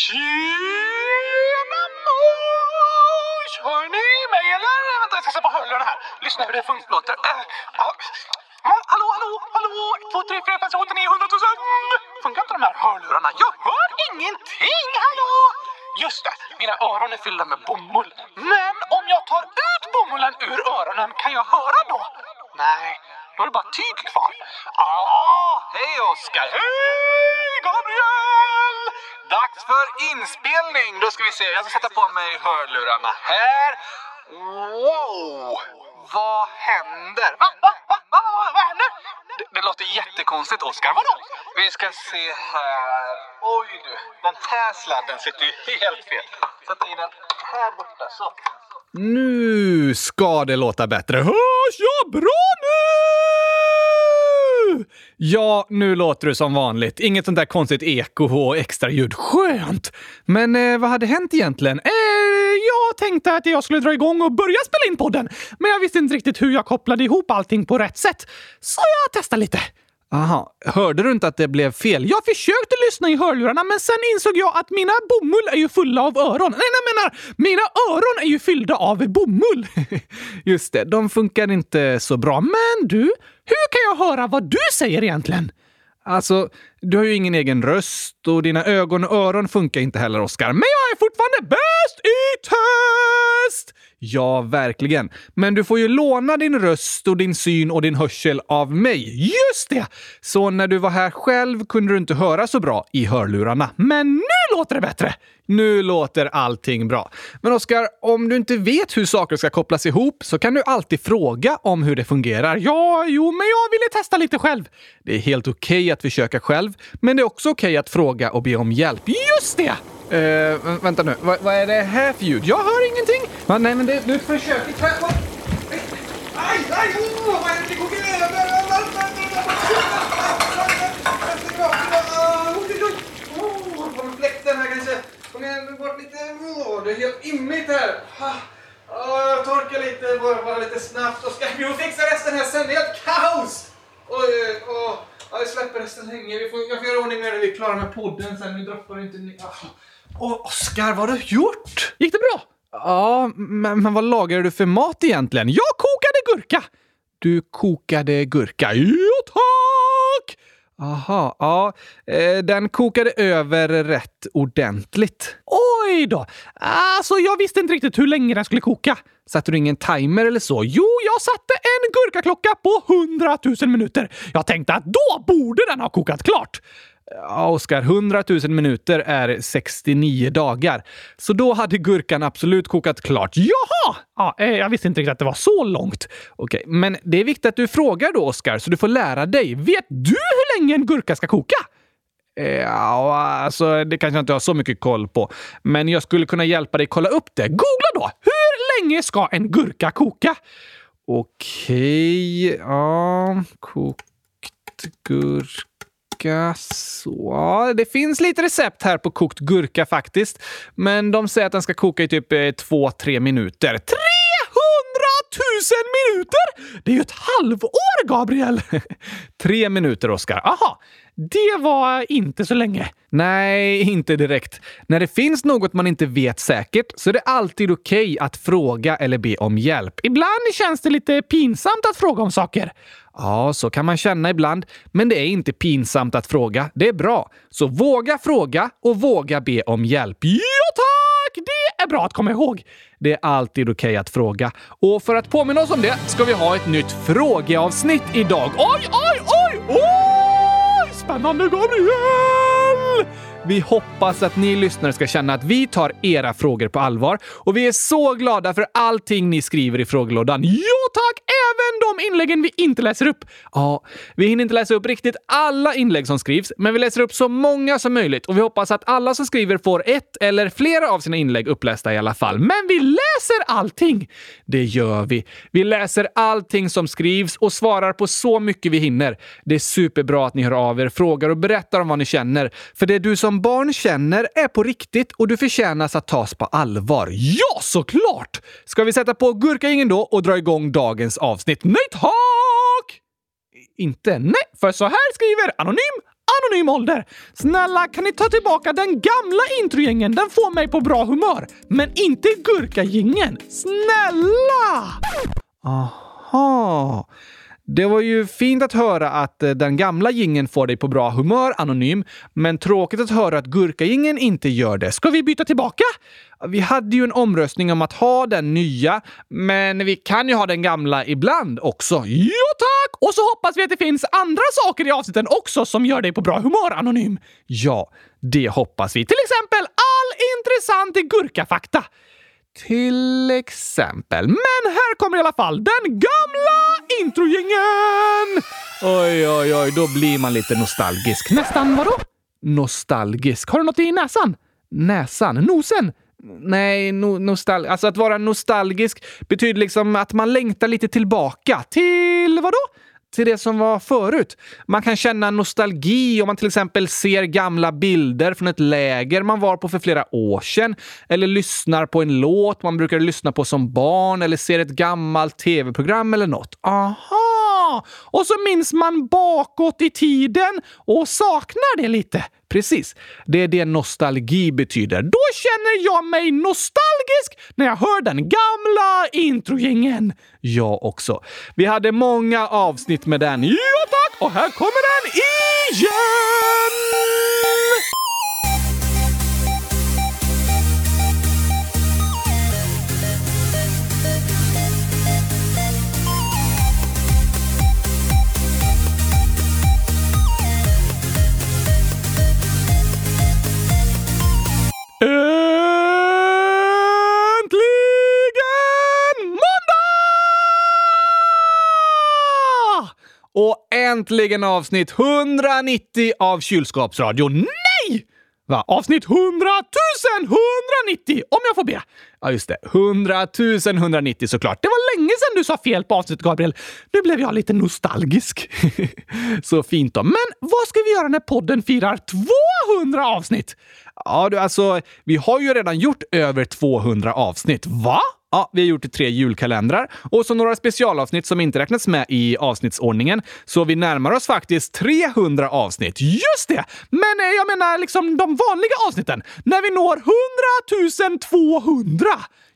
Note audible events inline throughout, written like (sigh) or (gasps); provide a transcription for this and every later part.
Tjena mors! Hör ni mig eller? Vänta, jag ska se på hörlurarna här. Lyssna hur det funkar. låter. Äh, ah. Hallå, hallå, hallå! 2, 3, 4, 5, 6, 7, 8, 9, 100 000! Funkar inte de här hörlurarna? Jag hör ingenting! Hallå! Just det, mina öron är fyllda med bomull. Men om jag tar ut bomullen ur öronen, kan jag höra då? Nej, då är det bara tyg kvar. Ah, hej Oskar! Hej Gabriel! Dags för inspelning! Då ska vi se, jag ska sätta på mig hörlurarna här. Wow! Vad händer? Va, va, va, va, va, vad händer? Det, det låter jättekonstigt, Oskar. Vadå? Vi ska se här. Oj du, den här sladden sitter ju helt fel. Sätta in den här borta, så. Nu ska det låta bättre. Hörs jag bra? Ja, nu låter du som vanligt. Inget sånt där konstigt eko och extra ljud. Skönt! Men eh, vad hade hänt egentligen? Eh, jag tänkte att jag skulle dra igång och börja spela in podden, men jag visste inte riktigt hur jag kopplade ihop allting på rätt sätt. Så jag testade lite. Aha, hörde du inte att det blev fel? Jag försökte lyssna i hörlurarna, men sen insåg jag att mina bomull är ju fulla av öron. Nej, jag menar, mina öron är ju fyllda av bomull. (laughs) Just det, de funkar inte så bra. Men du, hur kan jag höra vad du säger egentligen? Alltså, du har ju ingen egen röst och dina ögon och öron funkar inte heller, Oskar. Men jag är fortfarande bäst i test! Ja, verkligen. Men du får ju låna din röst och din syn och din hörsel av mig. Just det! Så när du var här själv kunde du inte höra så bra i hörlurarna. Men nu låter det bättre! Nu låter allting bra. Men Oskar, om du inte vet hur saker ska kopplas ihop så kan du alltid fråga om hur det fungerar. Ja, jo, men jag ville testa lite själv. Det är helt okej okay att försöka själv, men det är också okej okay att fråga och be om hjälp. Just det! Uh, vänta nu, Va, vad är det här för ljud? Jag hör ingenting! Va, nej, men det, du försöker... Aj, aj, oh, vad är det? Det går över! Fläkten här kanske. Kom igen, bort lite. Oh, det är helt immigt här. Oh, jag torkar lite, bara, bara lite snabbt. Och ska vi fixa resten här sen. Det är helt kaos! Oj, oh, Vi släpper resten länge. Vi får, jag får göra ordning med det. Vi är klara med podden sen. Nu droppar inte ner. Oh, Oskar, vad har du gjort? Gick det bra? Ja, men, men vad lagade du för mat egentligen? Jag kokade gurka! Du kokade gurka? Ja, tack! Aha, ja. Eh, den kokade över rätt ordentligt. Oj då! Alltså, jag visste inte riktigt hur länge den skulle koka. Satte du ingen timer eller så? Jo, jag satte en gurkaklocka på 100 000 minuter. Jag tänkte att då borde den ha kokat klart. Ja, Oskar, 100 000 minuter är 69 dagar. Så då hade gurkan absolut kokat klart. Jaha! Ja, eh, jag visste inte riktigt att det var så långt. Okej, men det är viktigt att du frågar då, Oskar, så du får lära dig. Vet du hur länge en gurka ska koka? Eh, ja, alltså det kanske jag inte har så mycket koll på. Men jag skulle kunna hjälpa dig kolla upp det. Googla då! Hur länge ska en gurka koka? Okej, ja... Kokt gurka gurka. Så, det finns lite recept här på kokt gurka faktiskt. Men de säger att den ska koka i typ eh, 2-3 minuter. Tre 000 minuter! Det är ju ett halvår, Gabriel! (laughs) Tre minuter, Oskar. Aha, det var inte så länge. Nej, inte direkt. När det finns något man inte vet säkert så är det alltid okej okay att fråga eller be om hjälp. Ibland känns det lite pinsamt att fråga om saker. Ja, så kan man känna ibland. Men det är inte pinsamt att fråga. Det är bra. Så våga fråga och våga be om hjälp. Ja, tack! Det är bra att komma ihåg. Det är alltid okej okay att fråga. Och för att påminna oss om det ska vi ha ett nytt frågeavsnitt idag. Oj, oj, oj, oj! Spännande, Gabriel! Vi hoppas att ni lyssnare ska känna att vi tar era frågor på allvar och vi är så glada för allting ni skriver i frågelådan. Jo tack! Även de inläggen vi inte läser upp. Ja, vi hinner inte läsa upp riktigt alla inlägg som skrivs, men vi läser upp så många som möjligt och vi hoppas att alla som skriver får ett eller flera av sina inlägg upplästa i alla fall. Men vi läser allting! Det gör vi. Vi läser allting som skrivs och svarar på så mycket vi hinner. Det är superbra att ni hör av er, frågar och berättar om vad ni känner. För det är du som som barn känner är på riktigt och du förtjänas att tas på allvar. Ja, såklart! Ska vi sätta på gurkaingen då och dra igång dagens avsnitt? Nej tack! Inte nej, för så här skriver Anonym anonym ålder. Snälla, kan ni ta tillbaka den gamla introgängen? Den får mig på bra humör. Men inte gurkagängen. Snälla! Aha. Det var ju fint att höra att eh, den gamla gingen får dig på bra humör, Anonym, men tråkigt att höra att gurkagingen inte gör det. Ska vi byta tillbaka? Vi hade ju en omröstning om att ha den nya, men vi kan ju ha den gamla ibland också. Jo tack! Och så hoppas vi att det finns andra saker i avsnitten också som gör dig på bra humör, Anonym. Ja, det hoppas vi. Till exempel all intressant gurkafakta. Till exempel. Men här kommer i alla fall den gamla introgängen! Oj, oj, oj, då blir man lite nostalgisk. Nästan vadå? Nostalgisk. Har du något i näsan? Näsan? Nosen? Nej, no, nostal alltså att vara nostalgisk betyder liksom att man längtar lite tillbaka. Till vadå? Till det som var förut. Man kan känna nostalgi om man till exempel ser gamla bilder från ett läger man var på för flera år sedan, eller lyssnar på en låt man brukade lyssna på som barn, eller ser ett gammalt tv-program eller något. Aha! Och så minns man bakåt i tiden och saknar det lite. Precis. Det är det nostalgi betyder. Då känner jag mig nostalgisk när jag hör den gamla introgängen. Jag också. Vi hade många avsnitt med den. Ja tack! Och här kommer den igen! Äntligen måndag! Och äntligen avsnitt 190 av Kylskåpsradion. Nej! Va? Avsnitt 100 000 190 om jag får be. Ja, just det. 100 000 190 såklart. Det var länge sedan du sa fel på avsnittet, Gabriel. Nu blev jag lite nostalgisk. (laughs) Så fint då. Men vad ska vi göra när podden firar 200 avsnitt? Ja, du, alltså, vi har ju redan gjort över 200 avsnitt. Va? Ja, vi har gjort tre julkalendrar och så några specialavsnitt som inte räknats med i avsnittsordningen. Så vi närmar oss faktiskt 300 avsnitt. Just det! Men eh, jag menar liksom de vanliga avsnitten. När vi når 100 200.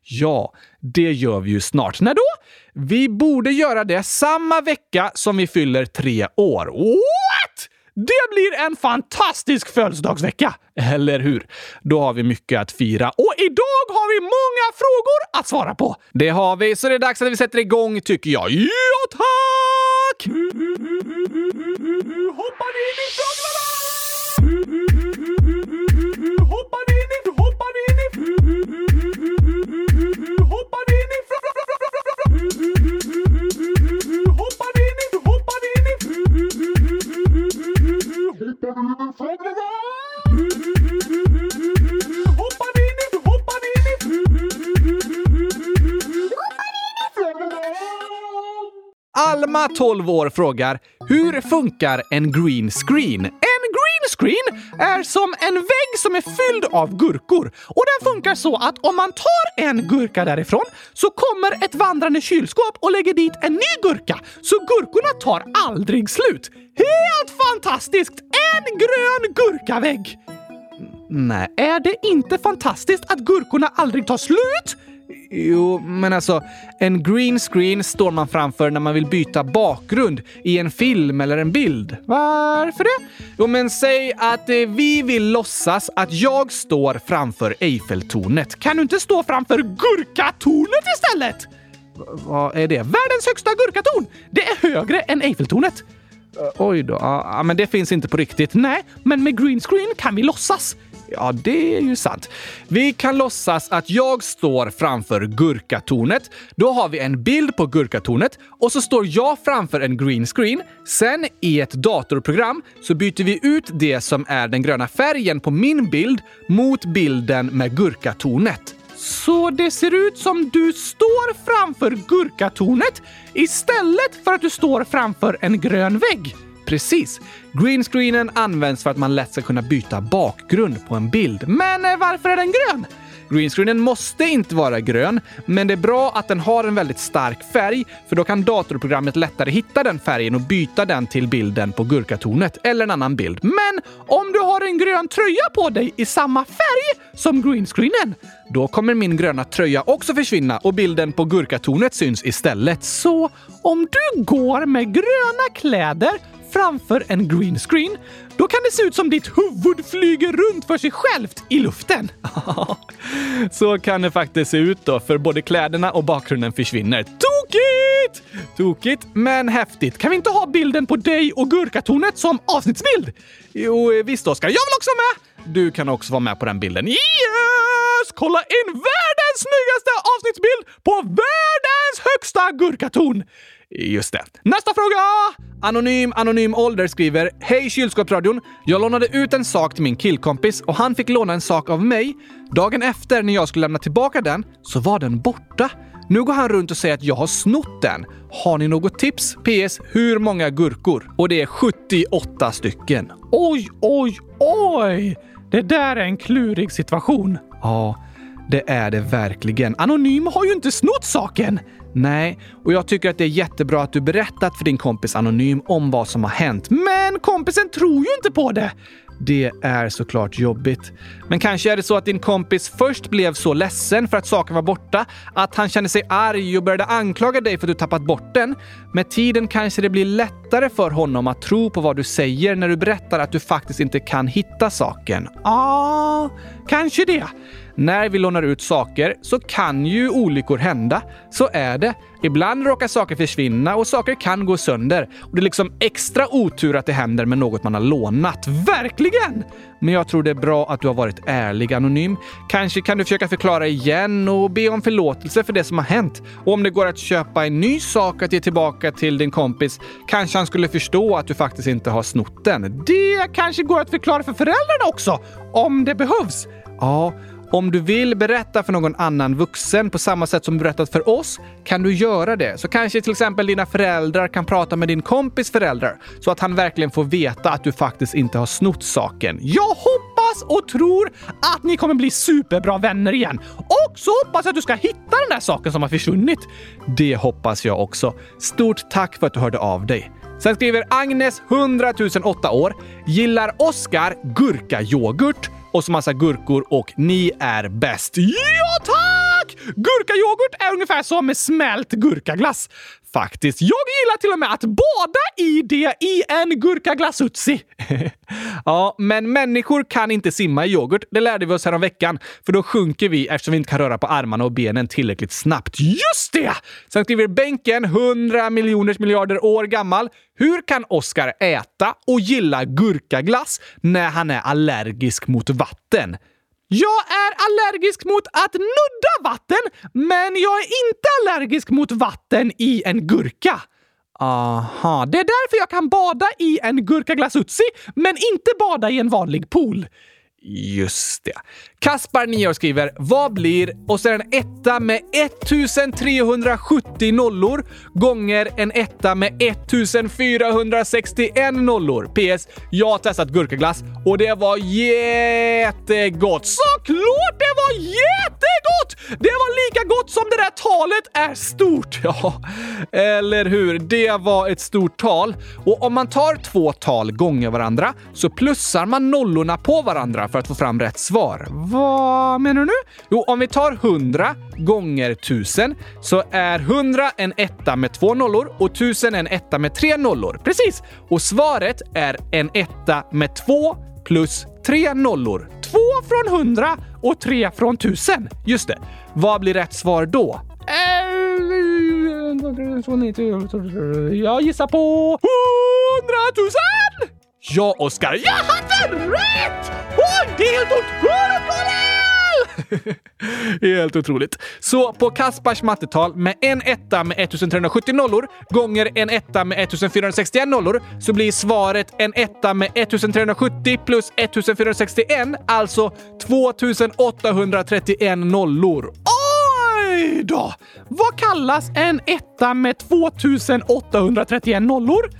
Ja, det gör vi ju snart. När då? Vi borde göra det samma vecka som vi fyller tre år. What? Det blir en fantastisk födelsedagsvecka! Eller hur? Då har vi mycket att fira. Och idag har vi många frågor att svara på. Det har vi, så det är dags att vi sätter igång tycker jag. Ja, tack! Hoppar in i frågorna! Hoppar in i... Hoppar in i... Hoppar in i... Hoppar in i... Hoppar in i... Hoppar Alma, 12 år, frågar Hur funkar en green screen? En green screen är som en vägg som är fylld av gurkor. Och den funkar så att om man tar en gurka därifrån så kommer ett vandrande kylskåp och lägger dit en ny gurka. Så gurkorna tar aldrig slut. Helt fantastiskt! En grön gurkavägg! Nej, är det inte fantastiskt att gurkorna aldrig tar slut? Jo, men alltså, en green screen står man framför när man vill byta bakgrund i en film eller en bild. Varför det? Jo, men säg att eh, vi vill låtsas att jag står framför Eiffeltornet. Kan du inte stå framför Gurkatornet istället? V- vad är det? Världens högsta gurkatorn! Det är högre än Eiffeltornet. Oj då, ja, men det finns inte på riktigt. Nej, men med green screen kan vi låtsas. Ja, det är ju sant. Vi kan låtsas att jag står framför Gurkatornet. Då har vi en bild på Gurkatornet och så står jag framför en green screen. Sen i ett datorprogram så byter vi ut det som är den gröna färgen på min bild mot bilden med Gurkatornet. Så det ser ut som du står framför Gurkatornet istället för att du står framför en grön vägg. Precis. Greenscreenen används för att man lätt ska kunna byta bakgrund på en bild. Men eh, varför är den grön? Greenscreenen måste inte vara grön, men det är bra att den har en väldigt stark färg, för då kan datorprogrammet lättare hitta den färgen och byta den till bilden på gurkatornet eller en annan bild. Men om du har en grön tröja på dig i samma färg som greenscreenen, då kommer min gröna tröja också försvinna och bilden på gurkatornet syns istället. Så om du går med gröna kläder framför en green screen, då kan det se ut som ditt huvud flyger runt för sig självt i luften. (laughs) Så kan det faktiskt se ut då, för både kläderna och bakgrunden försvinner. Tokigt! Tokigt, men häftigt. Kan vi inte ha bilden på dig och gurkatornet som avsnittsbild? Jo, visst Oskar. Jag vill också vara med! Du kan också vara med på den bilden. Yes! Kolla in världens snyggaste avsnittsbild på världens högsta gurkatorn! Just det. Nästa fråga! Anonym Anonym Ålder skriver Hej kylskåpsradion! Jag lånade ut en sak till min killkompis och han fick låna en sak av mig. Dagen efter när jag skulle lämna tillbaka den så var den borta. Nu går han runt och säger att jag har snott den. Har ni något tips? PS. Hur många gurkor? Och det är 78 stycken. Oj, oj, oj! Det där är en klurig situation. Ja, det är det verkligen. Anonym har ju inte snott saken! Nej, och jag tycker att det är jättebra att du berättat för din kompis Anonym om vad som har hänt. Men kompisen tror ju inte på det! Det är såklart jobbigt. Men kanske är det så att din kompis först blev så ledsen för att saken var borta att han kände sig arg och började anklaga dig för att du tappat bort den. Med tiden kanske det blir lättare för honom att tro på vad du säger när du berättar att du faktiskt inte kan hitta saken. Ja, ah, kanske det. När vi lånar ut saker så kan ju olyckor hända. Så är det. Ibland råkar saker försvinna och saker kan gå sönder. Och det är liksom extra otur att det händer med något man har lånat. Verkligen! Men jag tror det är bra att du har varit ärlig anonym. Kanske kan du försöka förklara igen och be om förlåtelse för det som har hänt. Och om det går att köpa en ny sak att ge tillbaka till din kompis, kanske han skulle förstå att du faktiskt inte har snott den. Det kanske går att förklara för föräldrarna också, om det behövs. Ja, om du vill berätta för någon annan vuxen på samma sätt som du berättat för oss kan du göra det. Så kanske till exempel dina föräldrar kan prata med din kompis föräldrar så att han verkligen får veta att du faktiskt inte har snott saken. Jag hoppas och tror att ni kommer bli superbra vänner igen. Och så hoppas jag att du ska hitta den där saken som har försvunnit. Det hoppas jag också. Stort tack för att du hörde av dig. Sen skriver Agnes, 100 008 år, gillar Oskar gurkayoghurt och så massa gurkor och ni är bäst. Ja, tack! Gurkayoghurt är ungefär som smält gurkaglass. Faktiskt. Jag gillar till och med att bada i det i en gurkaglassutsi. (laughs) ja, men människor kan inte simma i yoghurt. Det lärde vi oss här om veckan, för då sjunker vi eftersom vi inte kan röra på armarna och benen tillräckligt snabbt. Just det! Sen skriver Bänken, 100 miljoners miljarder år gammal. Hur kan Oskar äta och gilla gurkaglass när han är allergisk mot vatten? Jag är allergisk mot att nudda vatten, men jag är inte allergisk mot vatten i en gurka. Aha, det är därför jag kan bada i en gurkaglassutsi, men inte bada i en vanlig pool. Just det. Kaspar, 9 år, skriver “Vad blir” och så är det en etta med 1370 nollor gånger en etta med 1461 nollor. PS. Jag har testat gurkaglass och det var jättegott. Såklart det var jättegott! Det var lika gott som det där talet är stort. (laughs) Ja, eller hur? Det var ett stort tal. Och om man tar två tal gånger varandra så plussar man nollorna på varandra för att få fram rätt svar. Vad menar du nu? Jo, om vi tar 100 gånger 1000 så är 100 en etta med två nollor och 1000 en etta med tre nollor. Precis! Och svaret är en etta med två plus tre nollor. Två från 100 och tre från 1000. Just det. Vad blir rätt svar då? Eh, jag gissar på 100 000! Ja, Oskar! Jag hade rätt! Oj, det är helt otroligt, (laughs) Helt otroligt. Så på Kaspars mattetal med en etta med 1370 nollor gånger en etta med 1461 nollor så blir svaret en etta med 1370 plus 1461, alltså 2831 nollor. Oj då! Vad kallas en etta med 2831 nollor?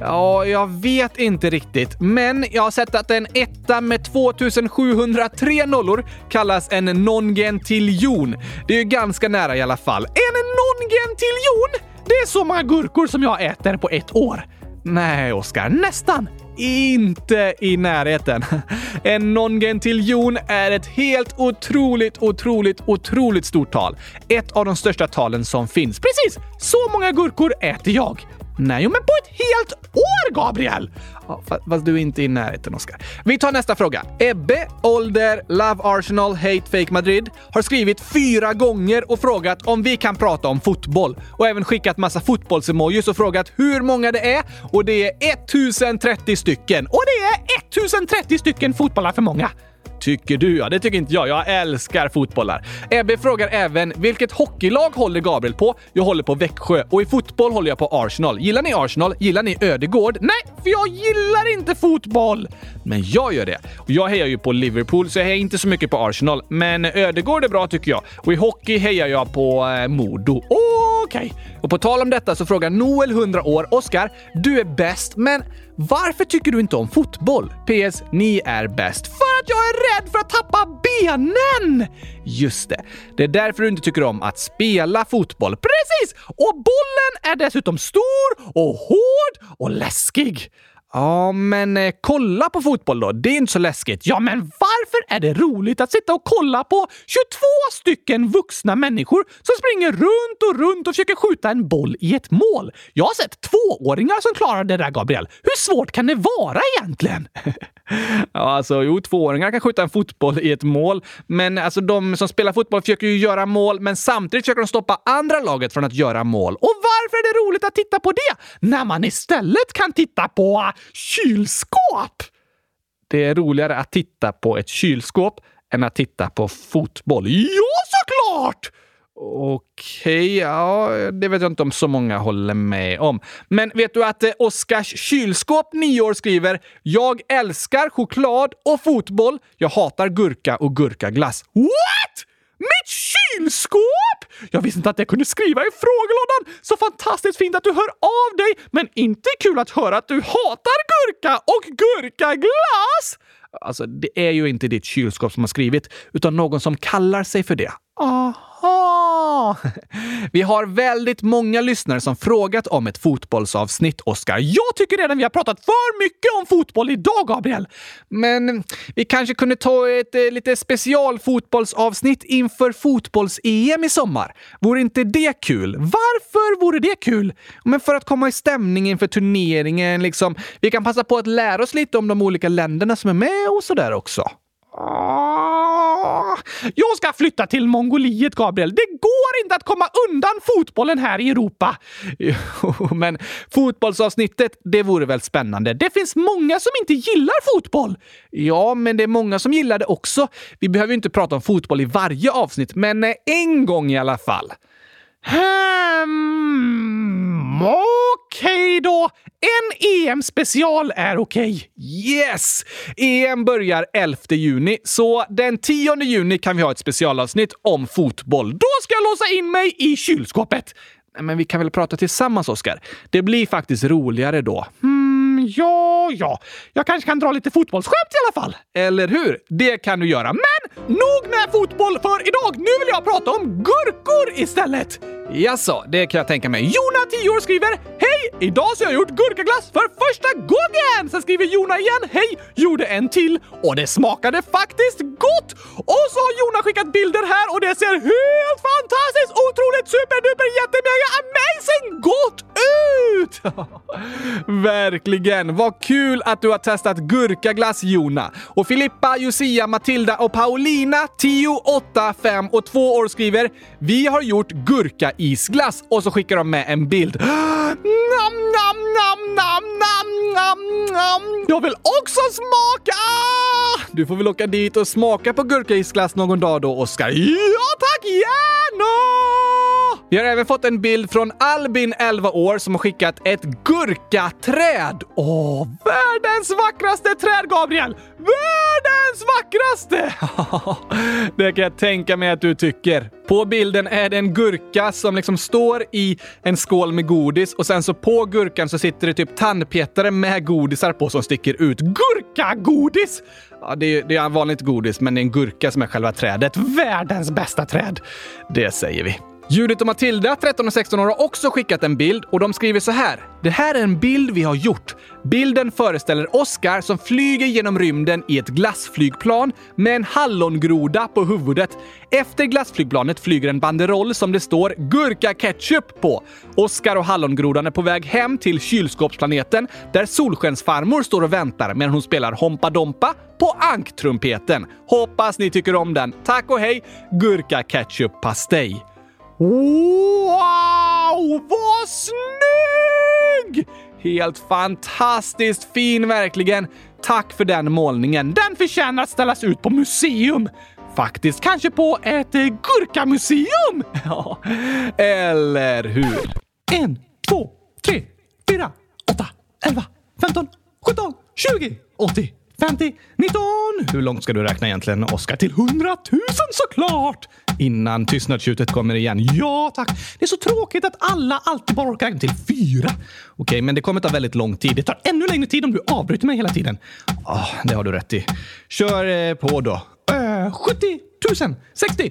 Ja, jag vet inte riktigt, men jag har sett att en etta med 2703 nollor kallas en nongentiljon. Det är ju ganska nära i alla fall. En nongentiljon? Det är så många gurkor som jag äter på ett år. Nej, Oskar, nästan. Inte i närheten. (laughs) En nongentiljon är ett helt otroligt, otroligt, otroligt stort tal. Ett av de största talen som finns. Precis! Så många gurkor äter jag. Nej, men på ett helt år, Gabriel! Ja, fast du är inte i närheten, Oskar. Vi tar nästa fråga. Ebbe, ålder, Love Arsenal, Hate Fake Madrid har skrivit fyra gånger och frågat om vi kan prata om fotboll. Och även skickat massa fotbollsemojis och frågat hur många det är. Och det är 1030 stycken. Och det är 1030 stycken fotbollar för många. Tycker du? Ja, det tycker inte jag. Jag älskar fotbollar. Ebbe frågar även vilket hockeylag håller Gabriel på? Jag håller på Växjö och i fotboll håller jag på Arsenal. Gillar ni Arsenal? Gillar ni Ödegård? Nej, för jag gillar inte fotboll! Men jag gör det. Och jag hejar ju på Liverpool, så jag hejar inte så mycket på Arsenal. Men Ödegård är bra tycker jag. Och i hockey hejar jag på eh, Modo. Okej. Okay. Och på tal om detta så frågar Noel 100 år, Oskar, du är bäst, men varför tycker du inte om fotboll? PS. Ni är bäst. För att jag är rädd för att tappa benen! Just det. Det är därför du inte tycker om att spela fotboll. Precis! Och bollen är dessutom stor och hård och läskig. Ja, men eh, kolla på fotboll då. Det är inte så läskigt. Ja, men varför är det roligt att sitta och kolla på 22 stycken vuxna människor som springer runt och runt och försöker skjuta en boll i ett mål? Jag har sett tvååringar som klarar det där, Gabriel. Hur svårt kan det vara egentligen? (laughs) ja, alltså jo, tvååringar kan skjuta en fotboll i ett mål, men alltså de som spelar fotboll försöker ju göra mål, men samtidigt försöker de stoppa andra laget från att göra mål. Och varför är det roligt att titta på det när man istället kan titta på kylskåp! Det är roligare att titta på ett kylskåp än att titta på fotboll. Ja, såklart! Okej, ja, det vet jag inte om så många håller med om. Men vet du att eh, Oskars kylskåp, 9 år, skriver “Jag älskar choklad och fotboll. Jag hatar gurka och gurkaglass.” What? Mitt kylskåp! Jag visste inte att jag kunde skriva i frågelådan. Så fantastiskt fint att du hör av dig, men inte kul att höra att du hatar gurka och gurkaglass! Alltså, det är ju inte ditt kylskåp som har skrivit, utan någon som kallar sig för det. Aha! (laughs) Vi har väldigt många lyssnare som frågat om ett fotbollsavsnitt, Oskar. Jag tycker redan vi har pratat för mycket om fotboll idag, Gabriel. Men vi kanske kunde ta ett eh, lite specialfotbollsavsnitt inför fotbolls-EM i sommar. Vore inte det kul? Varför vore det kul? Men för att komma i stämning inför turneringen, liksom. Vi kan passa på att lära oss lite om de olika länderna som är med och sådär också. Jag ska flytta till Mongoliet, Gabriel. Det går inte att komma undan fotbollen här i Europa. (laughs) Jo, men fotbollsavsnittet, det vore väl spännande. Det finns många som inte gillar fotboll. Ja, men det är många som gillar det också. Vi behöver ju inte prata om fotboll i varje avsnitt, men eh, en gång i alla fall. Hmm, okej okay då. En EM-special är okej. Okay. Yes! EM börjar 11 juni, så den 10 juni kan vi ha ett specialavsnitt om fotboll. Då ska jag låsa in mig i kylskåpet. Men vi kan väl prata tillsammans, Oskar? Det blir faktiskt roligare då. Hmm, ja, ja. Jag kanske kan dra lite fotbollsskämt i alla fall. Eller hur? Det kan du göra. Men nog med fotboll för idag! Nu vill jag prata om gurkor istället! Jaså, det kan jag tänka mig. Jona, 10 år, skriver Hej! Idag så har jag gjort gurkaglass för första gången! Sen skriver Jona igen Hej! Gjorde en till och det smakade faktiskt gott! Och så har Jona skickat bilder här och det ser helt fantastiskt, otroligt, superduper, jättemega amazing gott ut! (laughs) Verkligen! Vad kul att du har testat gurkaglass, Jona. Och Filippa, Josia, Matilda och Paulina, 10, 8, 5 och 2 år skriver Vi har gjort gurka isglass och så skickar de med en bild. (gasps) Nam, nam, nam, nam, nam, nam, nam. Jag vill också smaka! Du får väl åka dit och smaka på gurkaisglass någon dag då, Oskar. Ja tack, gärna! Vi har även fått en bild från Albin, 11 år, som har skickat ett gurkaträd. Åh, världens vackraste träd, Gabriel! Världens vackraste! (laughs) det kan jag tänka mig att du tycker. På bilden är det en gurka som liksom står i en skål med godis och sen så på gurkan så sitter det typ tandpetare med godisar på som sticker ut. Gurkagodis! Ja, det är, det är vanligt godis, men det är en gurka som är själva trädet. Världens bästa träd! Det säger vi. Judith och Matilda, 13 och 16 år, har också skickat en bild och de skriver så här. Det här är en bild vi har gjort. Bilden föreställer Oscar som flyger genom rymden i ett glassflygplan med en hallongroda på huvudet. Efter glassflygplanet flyger en banderoll som det står “Gurka Ketchup” på. Oscar och hallongrodan är på väg hem till kylskåpsplaneten där Solskensfarmor står och väntar medan hon spelar Hompa Dompa på anktrumpeten. Hoppas ni tycker om den. Tack och hej! Gurka Ketchup Pastej. Wow! Vad snygg! Helt fantastiskt fin verkligen. Tack för den målningen. Den förtjänar att ställas ut på museum. Faktiskt kanske på ett eh, gurkamuseum! (laughs) Ja, eller hur? En, två, tre, fyra, åtta, elva, femton, sjutton, tjugo, åttio, femtio, nitton. Hur långt ska du räkna egentligen, Oskar? Till hundratusen såklart! Innan tystnadstjutet kommer igen. Ja, tack. Det är så tråkigt att alla alltid bara orkar räkna till fyra. Okej, men det kommer ta väldigt lång tid. Det tar ännu längre tid om du avbryter mig hela tiden. Oh, det har du rätt i. Kör eh, på då. Uh, 70 000, 60,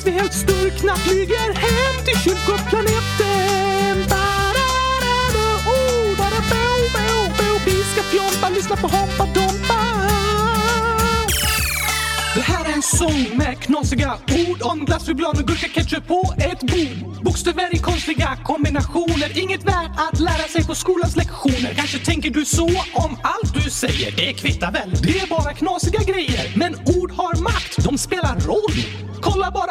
tills vi helt sturkna flyger hem till kylskåpsplaneten. Oh. Vi ska fjompa, lyssna på Hoppa Dompa. Det här är en sång med knasiga ord om glassflygplan och gurka-ketchup på ett bord. Bokstäver i konstiga kombinationer, inget värt att lära sig på skolans lektioner. Kanske tänker du så om allt du säger, det kvittar väl. Det är bara knasiga grejer, men ord har makt, de spelar roll.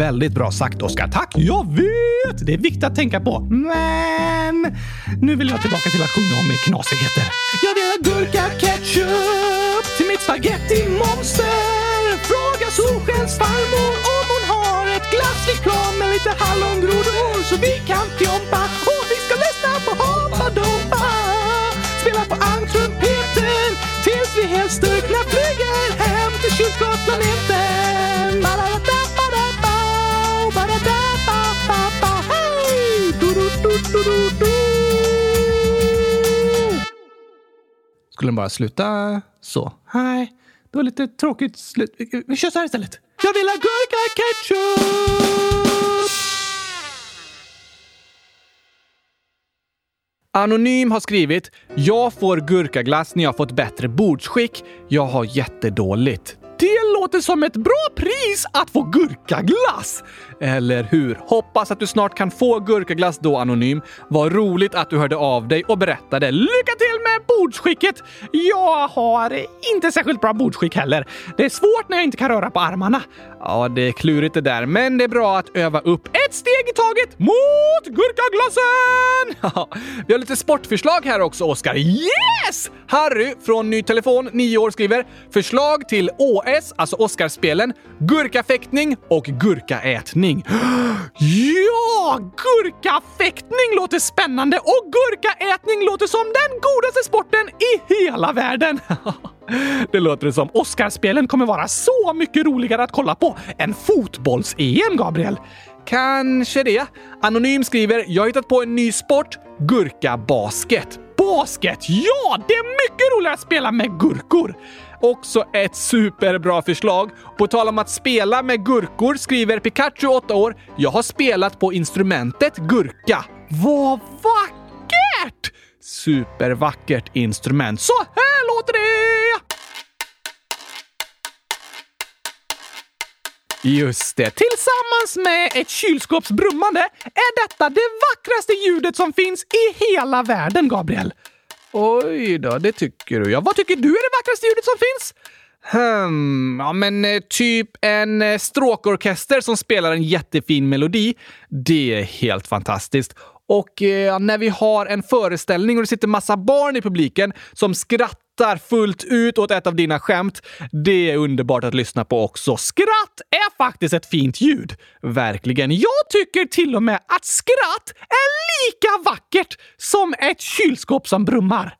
Väldigt bra sagt, Oskar. Tack! Jag vet! Det är viktigt att tänka på. Men nu vill jag tillbaka till att sjunga om knasigheter. Jag vill ha gurka ketchup till mitt spaghetti monster. Fråga Solskensfarmor om hon har ett glassflygplan med lite hallongrodor så vi kan fjompa och vi ska lyssna på Hoppa Skulle den bara sluta så? Nej, det var lite tråkigt slut. Vi- Vi kör så här istället. Jag vill ha gurka ketchup! Anonym har skrivit “Jag får gurkaglass när jag fått bättre bordsskick. Jag har jättedåligt.” Det låter som ett bra pris att få gurkaglass! Eller hur? Hoppas att du snart kan få gurkaglass då, Anonym. Vad roligt att du hörde av dig och berättade. Lycka till med bordsskicket! Jag har inte särskilt bra bordsskick heller. Det är svårt när jag inte kan röra på armarna. Ja, det är klurigt det där, men det är bra att öva upp ett steg i taget mot gurkaglassen! (laughs) Vi har lite sportförslag här också, Oskar. Yes! Harry från Ny Telefon, 9 år, skriver förslag till OS, alltså Oscarspelen, gurkafäktning och gurkaätning. Ja! Gurkafäktning låter spännande och gurkaätning låter som den godaste sporten i hela världen. (laughs) Det låter det som. Oscarspelen kommer vara så mycket roligare att kolla på än fotbolls-EM, Gabriel. Kanske det. Anonym skriver “Jag har hittat på en ny sport, gurkabasket”. basket! Ja, det är mycket roligare att spela med gurkor! Också ett superbra förslag. På tal om att spela med gurkor skriver Pikachu 8 år. Jag har spelat på instrumentet gurka. Vad vackert! Supervackert instrument. Så här låter det! Just det. Tillsammans med ett kylskåps brummande är detta det vackraste ljudet som finns i hela världen, Gabriel. Oj då, det tycker du. Ja, vad tycker du är det vackraste ljudet som finns? Hmm, ja men eh, typ en eh, stråkorkester som spelar en jättefin melodi. Det är helt fantastiskt. Och eh, när vi har en föreställning och det sitter massa barn i publiken som skrattar fullt ut åt ett av dina skämt. Det är underbart att lyssna på också. Skratt är faktiskt ett fint ljud. Verkligen. Jag tycker till och med att skratt är lika vackert som ett kylskåp som brummar.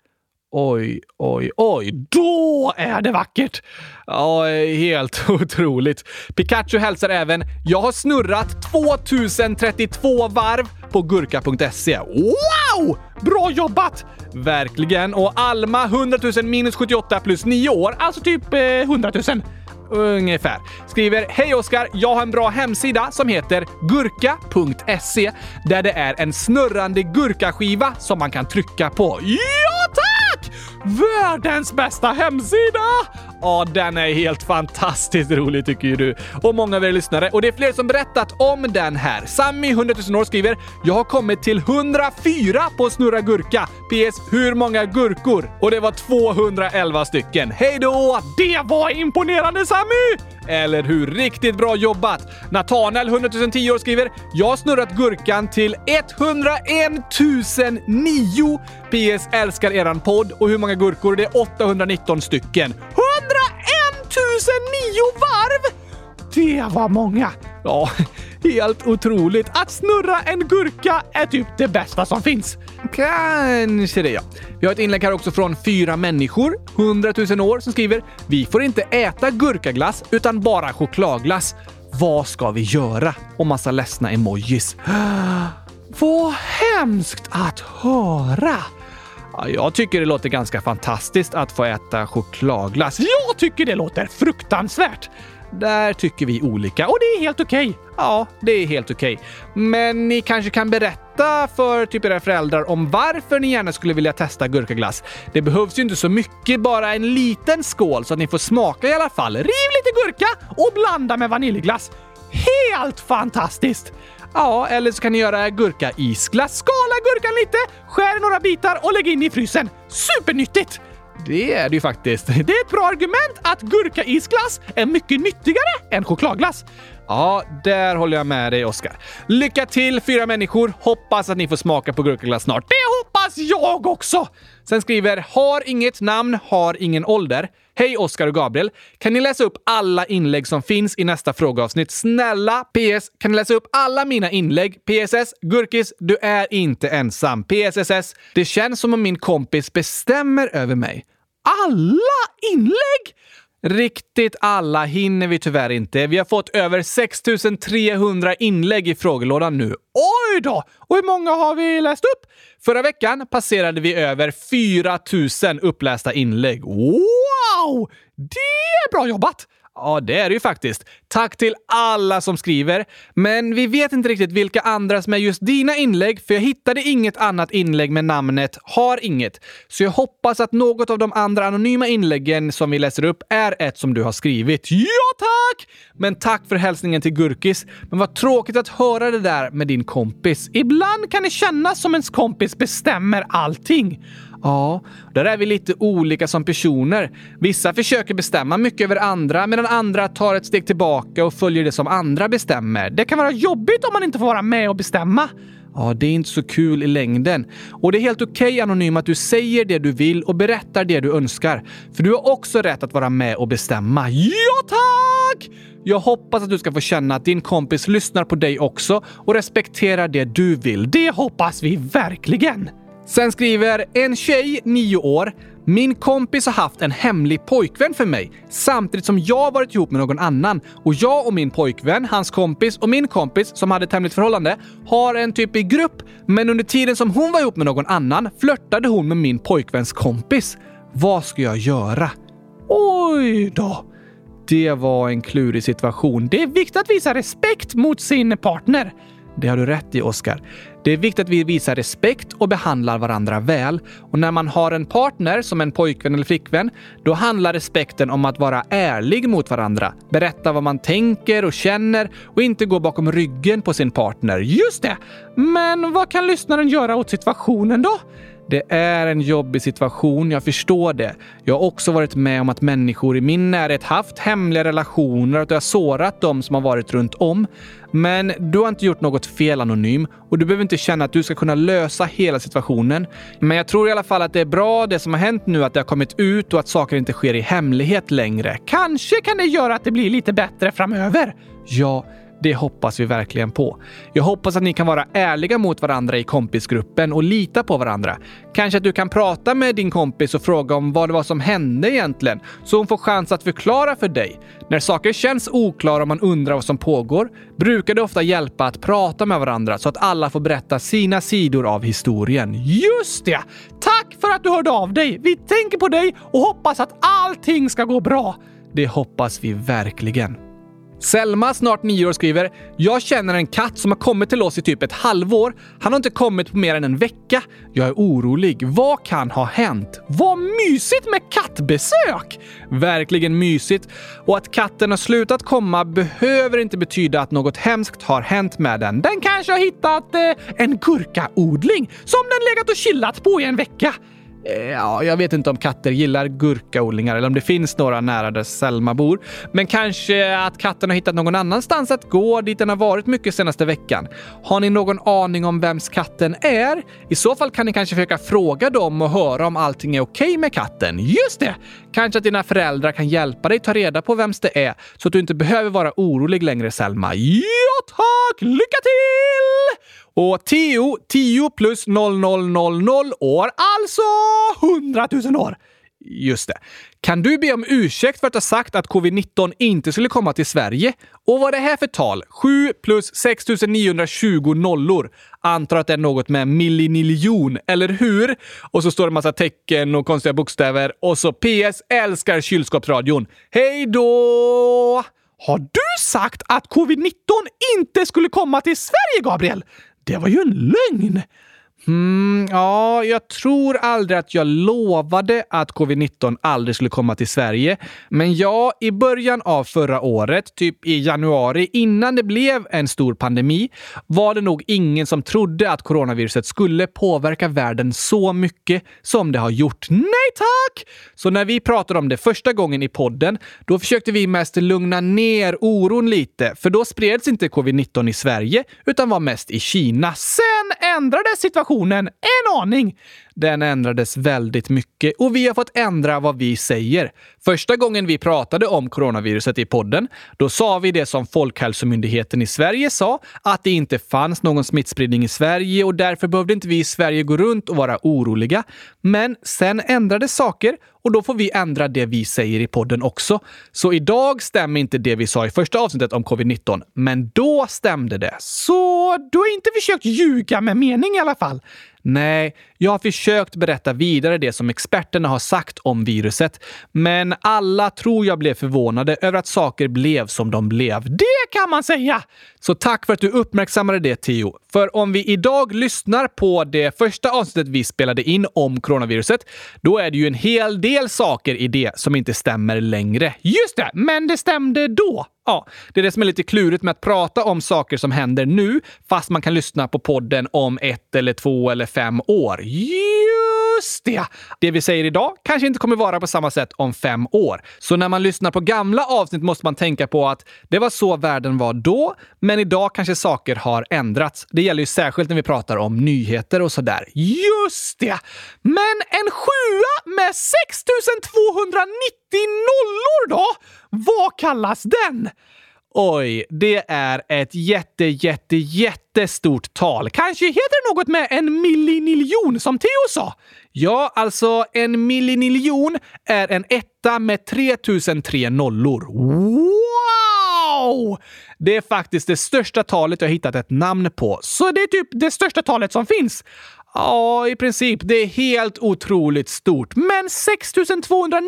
Oj, oj, oj. Då är det vackert! Ja, helt (laughs) otroligt. Pikachu hälsar även “Jag har snurrat 2032 varv på gurka.se. Wow! Bra jobbat! Verkligen. Och Alma 100 000 minus 78 plus 9 år, alltså typ eh, 100 000. Ungefär. Skriver “Hej Oskar! Jag har en bra hemsida som heter gurka.se där det är en snurrande gurkaskiva som man kan trycka på. Ja, tack! Världens bästa hemsida! Ja, den är helt fantastiskt rolig tycker ju du. Och många av er lyssnare. Och det är fler som berättat om den här. Sammy, 100 000 år, skriver “Jag har kommit till 104 på Snurra Gurka. PS. Hur många gurkor?” Och det var 211 stycken. Hej då! Det var imponerande Sammy! Eller hur? Riktigt bra jobbat! Natanel, 100 010 år, skriver “Jag har snurrat gurkan till 101 009. PS. Älskar eran podd. Och hur många gurkor? Det är 819 stycken. 101 009 varv! Det var många. Ja, helt otroligt. Att snurra en gurka är typ det bästa som finns. Kanske det, ja. Vi har ett inlägg här också från fyra människor, 100 000 år, som skriver “Vi får inte äta gurkaglass utan bara chokladglass. Vad ska vi göra?” och massa ledsna emojis. (gasps) Vad hemskt att höra! Jag tycker det låter ganska fantastiskt att få äta chokladglass. Jag tycker det låter fruktansvärt! Där tycker vi olika och det är helt okej. Okay. Ja, det är helt okej. Okay. Men ni kanske kan berätta för typ era föräldrar om varför ni gärna skulle vilja testa gurkaglass. Det behövs ju inte så mycket, bara en liten skål så att ni får smaka i alla fall. Riv lite gurka och blanda med vaniljglass. Helt fantastiskt! Ja, eller så kan ni göra gurka-isglass. Skala gurkan lite, skär några bitar och lägg in i frysen. Supernyttigt! Det är det ju faktiskt. Det är ett bra argument att gurka-isglass är mycket nyttigare än chokladglass. Ja, där håller jag med dig, Oskar. Lycka till, fyra människor. Hoppas att ni får smaka på gurkaglass snart. Det hoppas jag också! Sen skriver “Har inget namn, har ingen ålder”. Hej Oskar och Gabriel! Kan ni läsa upp alla inlägg som finns i nästa frågeavsnitt? Snälla! PS. Kan ni läsa upp alla mina inlägg? PSS. Gurkis, du är inte ensam. PSSS. Det känns som om min kompis bestämmer över mig. Alla inlägg? Riktigt alla hinner vi tyvärr inte. Vi har fått över 6300 inlägg i frågelådan nu. Oj då! Och hur många har vi läst upp? Förra veckan passerade vi över 4000 upplästa inlägg. Wow! Det är bra jobbat! Ja, det är det ju faktiskt. Tack till alla som skriver. Men vi vet inte riktigt vilka andra som är just dina inlägg, för jag hittade inget annat inlägg med namnet “Har inget”. Så jag hoppas att något av de andra anonyma inläggen som vi läser upp är ett som du har skrivit. Ja, tack! Men tack för hälsningen till Gurkis. Men vad tråkigt att höra det där med din kompis. Ibland kan det kännas som ens kompis bestämmer allting. Ja, där är vi lite olika som personer. Vissa försöker bestämma mycket över andra medan andra tar ett steg tillbaka och följer det som andra bestämmer. Det kan vara jobbigt om man inte får vara med och bestämma. Ja, det är inte så kul i längden. Och det är helt okej okay, Anonym att du säger det du vill och berättar det du önskar. För du har också rätt att vara med och bestämma. Ja, tack! Jag hoppas att du ska få känna att din kompis lyssnar på dig också och respekterar det du vill. Det hoppas vi verkligen! Sen skriver en tjej, nio år. Min kompis har haft en hemlig pojkvän för mig samtidigt som jag varit ihop med någon annan. Och jag och min pojkvän, hans kompis och min kompis som hade ett hemligt förhållande har en typ i grupp. Men under tiden som hon var ihop med någon annan flörtade hon med min pojkväns kompis. Vad ska jag göra? Oj då! Det var en klurig situation. Det är viktigt att visa respekt mot sin partner. Det har du rätt i, Oskar. Det är viktigt att vi visar respekt och behandlar varandra väl. Och när man har en partner, som en pojkvän eller flickvän, då handlar respekten om att vara ärlig mot varandra. Berätta vad man tänker och känner och inte gå bakom ryggen på sin partner. Just det! Men vad kan lyssnaren göra åt situationen då? Det är en jobbig situation, jag förstår det. Jag har också varit med om att människor i min närhet haft hemliga relationer och att jag sårat dem som har varit runt om. Men du har inte gjort något fel Anonym och du behöver inte känna att du ska kunna lösa hela situationen. Men jag tror i alla fall att det är bra det som har hänt nu, att det har kommit ut och att saker inte sker i hemlighet längre. Kanske kan det göra att det blir lite bättre framöver. Ja, det hoppas vi verkligen på. Jag hoppas att ni kan vara ärliga mot varandra i kompisgruppen och lita på varandra. Kanske att du kan prata med din kompis och fråga om vad det var som hände egentligen, så hon får chans att förklara för dig. När saker känns oklara och man undrar vad som pågår, brukar det ofta hjälpa att prata med varandra så att alla får berätta sina sidor av historien. Just det! Tack för att du hörde av dig! Vi tänker på dig och hoppas att allting ska gå bra. Det hoppas vi verkligen. Selma, snart nio år, skriver “Jag känner en katt som har kommit till oss i typ ett halvår. Han har inte kommit på mer än en vecka. Jag är orolig. Vad kan ha hänt? Vad mysigt med kattbesök! Verkligen mysigt. Och att katten har slutat komma behöver inte betyda att något hemskt har hänt med den. Den kanske har hittat eh, en gurkaodling som den legat och chillat på i en vecka. Eh, ja, jag vet inte om katter gillar gurkaodlingar eller om det finns några nära där Selma bor. Men kanske att katten har hittat någon annanstans att gå dit den har varit mycket senaste veckan. Har ni någon aning om vems katten är? I så fall kan ni kanske försöka fråga dem och höra om allting är okej okay med katten. Just det! Kanske att dina föräldrar kan hjälpa dig ta reda på vems det är så att du inte behöver vara orolig längre, Selma. Ja, tack! Lycka till! Och 10, 10 plus 0000 år, alltså 100 000 år. Just det. Kan du be om ursäkt för att ha sagt att covid-19 inte skulle komma till Sverige? Och vad är det här för tal? 7 plus 6920 nollor. Antar att det är något med milliniljon, eller hur? Och så står det en massa tecken och konstiga bokstäver. Och så PS älskar kylskåpsradion. Hej då! Har du sagt att covid-19 inte skulle komma till Sverige, Gabriel? Det var ju en lögn! Mm, ja, jag tror aldrig att jag lovade att covid-19 aldrig skulle komma till Sverige. Men ja, i början av förra året, typ i januari, innan det blev en stor pandemi, var det nog ingen som trodde att coronaviruset skulle påverka världen så mycket som det har gjort. Nej tack! Så när vi pratade om det första gången i podden, då försökte vi mest lugna ner oron lite, för då spreds inte covid-19 i Sverige, utan var mest i Kina. Sen ändrades situationen situationen en aning. Den ändrades väldigt mycket och vi har fått ändra vad vi säger. Första gången vi pratade om coronaviruset i podden, då sa vi det som Folkhälsomyndigheten i Sverige sa, att det inte fanns någon smittspridning i Sverige och därför behövde inte vi i Sverige gå runt och vara oroliga. Men sen ändrades saker och då får vi ändra det vi säger i podden också. Så idag stämmer inte det vi sa i första avsnittet om covid-19, men då stämde det. Så du har inte försökt ljuga med mening i alla fall? Nej, jag har försökt berätta vidare det som experterna har sagt om viruset, men alla tror jag blev förvånade över att saker blev som de blev. Det kan man säga! Så tack för att du uppmärksammade det, Theo. För om vi idag lyssnar på det första avsnittet vi spelade in om coronaviruset, då är det ju en hel del saker i det som inte stämmer längre. Just det, men det stämde då. Ja, det är det som är lite klurigt med att prata om saker som händer nu, fast man kan lyssna på podden om ett eller två eller fem år. Just det! Det vi säger idag kanske inte kommer vara på samma sätt om fem år. Så när man lyssnar på gamla avsnitt måste man tänka på att det var så världen var då, men idag kanske saker har ändrats. Det gäller ju särskilt när vi pratar om nyheter och sådär. Just det! Men en sjua med 6290 nollor då? Vad kallas den? Oj, det är ett jätte, jätte, jättestort tal. Kanske heter det något med en milliniljon som Theo sa? Ja, alltså en milliniljon är en etta med 3003 nollor. Wow! Det är faktiskt det största talet jag hittat ett namn på, så det är typ det största talet som finns. Ja, i princip. Det är helt otroligt stort. Men 6290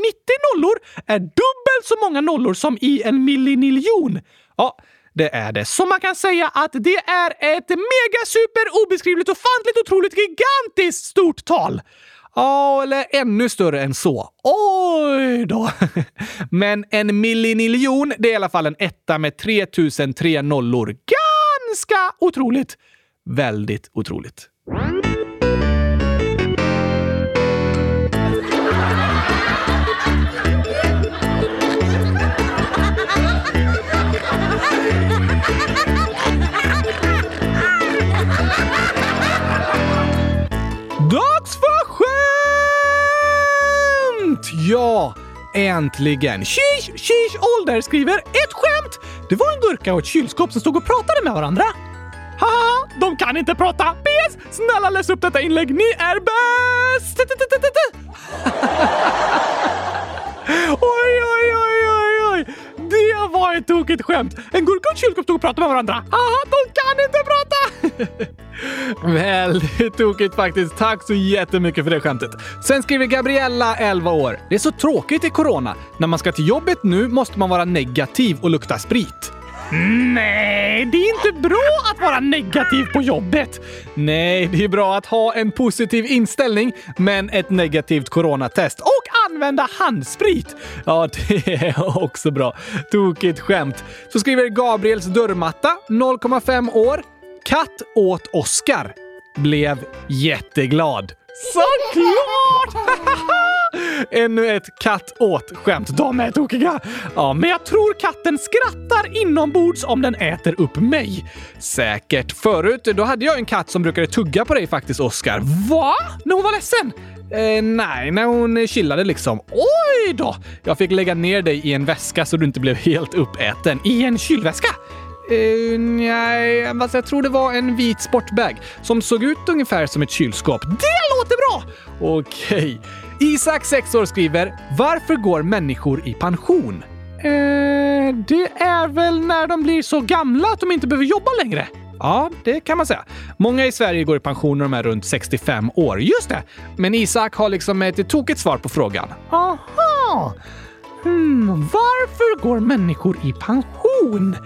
nollor är dubbelt så många nollor som i en milliniljon. Ja, det är det. Så man kan säga att det är ett mega super obeskrivligt ofantligt otroligt gigantiskt stort tal. Ja, eller ännu större än så. Oj då! (laughs) Men en milliniljon, det är i alla fall en etta med 3003 nollor. Ganska otroligt. Väldigt otroligt. Ja, äntligen! Shish, shish, ålder skriver ett skämt! Det var en gurka och ett kylskåp som stod och pratade med varandra. Haha, de kan inte prata! PS! Snälla läs upp detta inlägg, ni är bäst! (laughs) Oj, oj, oj, oj, oj! Det var ett tokigt skämt! En gurka och en kylskåp stod och pratade med varandra. Aha, de kan inte prata! (laughs) Väldigt tokigt faktiskt. Tack så jättemycket för det skämtet. Sen skriver Gabriella, 11 år. Det är så tråkigt i corona. När man ska till jobbet nu måste man vara negativ och lukta sprit. Nej, det är inte bra att vara negativ på jobbet. Nej, det är bra att ha en positiv inställning, men ett negativt coronatest och använda handsprit. Ja, (laughs) det är också bra. Tokigt skämt. Så skriver Gabriels dörrmatta, 0,5 år. Katt åt Oscar. Blev jätteglad. Såklart! (laughs) Ännu ett katt åt-skämt. De är tokiga. Ja, men jag tror katten skrattar inombords om den äter upp mig. Säkert. Förut då hade jag en katt som brukade tugga på dig faktiskt, Oscar. Va? När hon var ledsen? Eh, nej, när hon chillade liksom. Oj då! Jag fick lägga ner dig i en väska så du inte blev helt uppäten. I en kylväska? Uh, nej, alltså jag tror det var en vit sportbag som såg ut ungefär som ett kylskåp. Det låter bra! Okej. Isak, 6 år, skriver “Varför går människor i pension?” eh, Det är väl när de blir så gamla att de inte behöver jobba längre. Ja, det kan man säga. Många i Sverige går i pension när de är runt 65 år. Just det! Men Isak har liksom ett tokigt svar på frågan. Aha! Hmm, varför går människor i pension?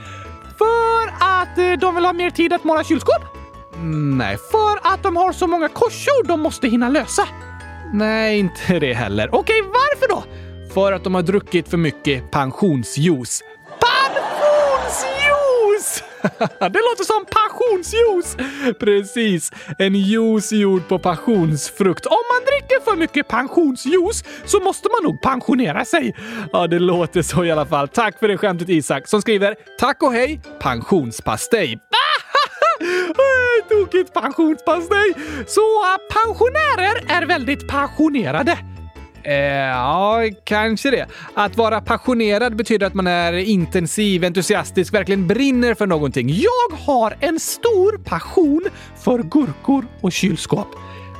För att eh, de vill ha mer tid att måla kylskåp? Nej, för att de har så många korsord de måste hinna lösa. Nej, inte det heller. Okej, varför då? För att de har druckit för mycket pensionsjuice. Pensionsjuice! (laughs) det låter som passionsjuice! Precis, en juice gjord på passionsfrukt. Om man dricker för mycket pensionsjuice så måste man nog pensionera sig. Ja, det låter så i alla fall. Tack för det skämtet Isak som skriver “Tack och hej, pensionspastej”. Tokigt pensionspass. Nej! Så äh, pensionärer är väldigt passionerade. Eh, ja, kanske det. Att vara passionerad betyder att man är intensiv, entusiastisk, verkligen brinner för någonting. Jag har en stor passion för gurkor och kylskåp.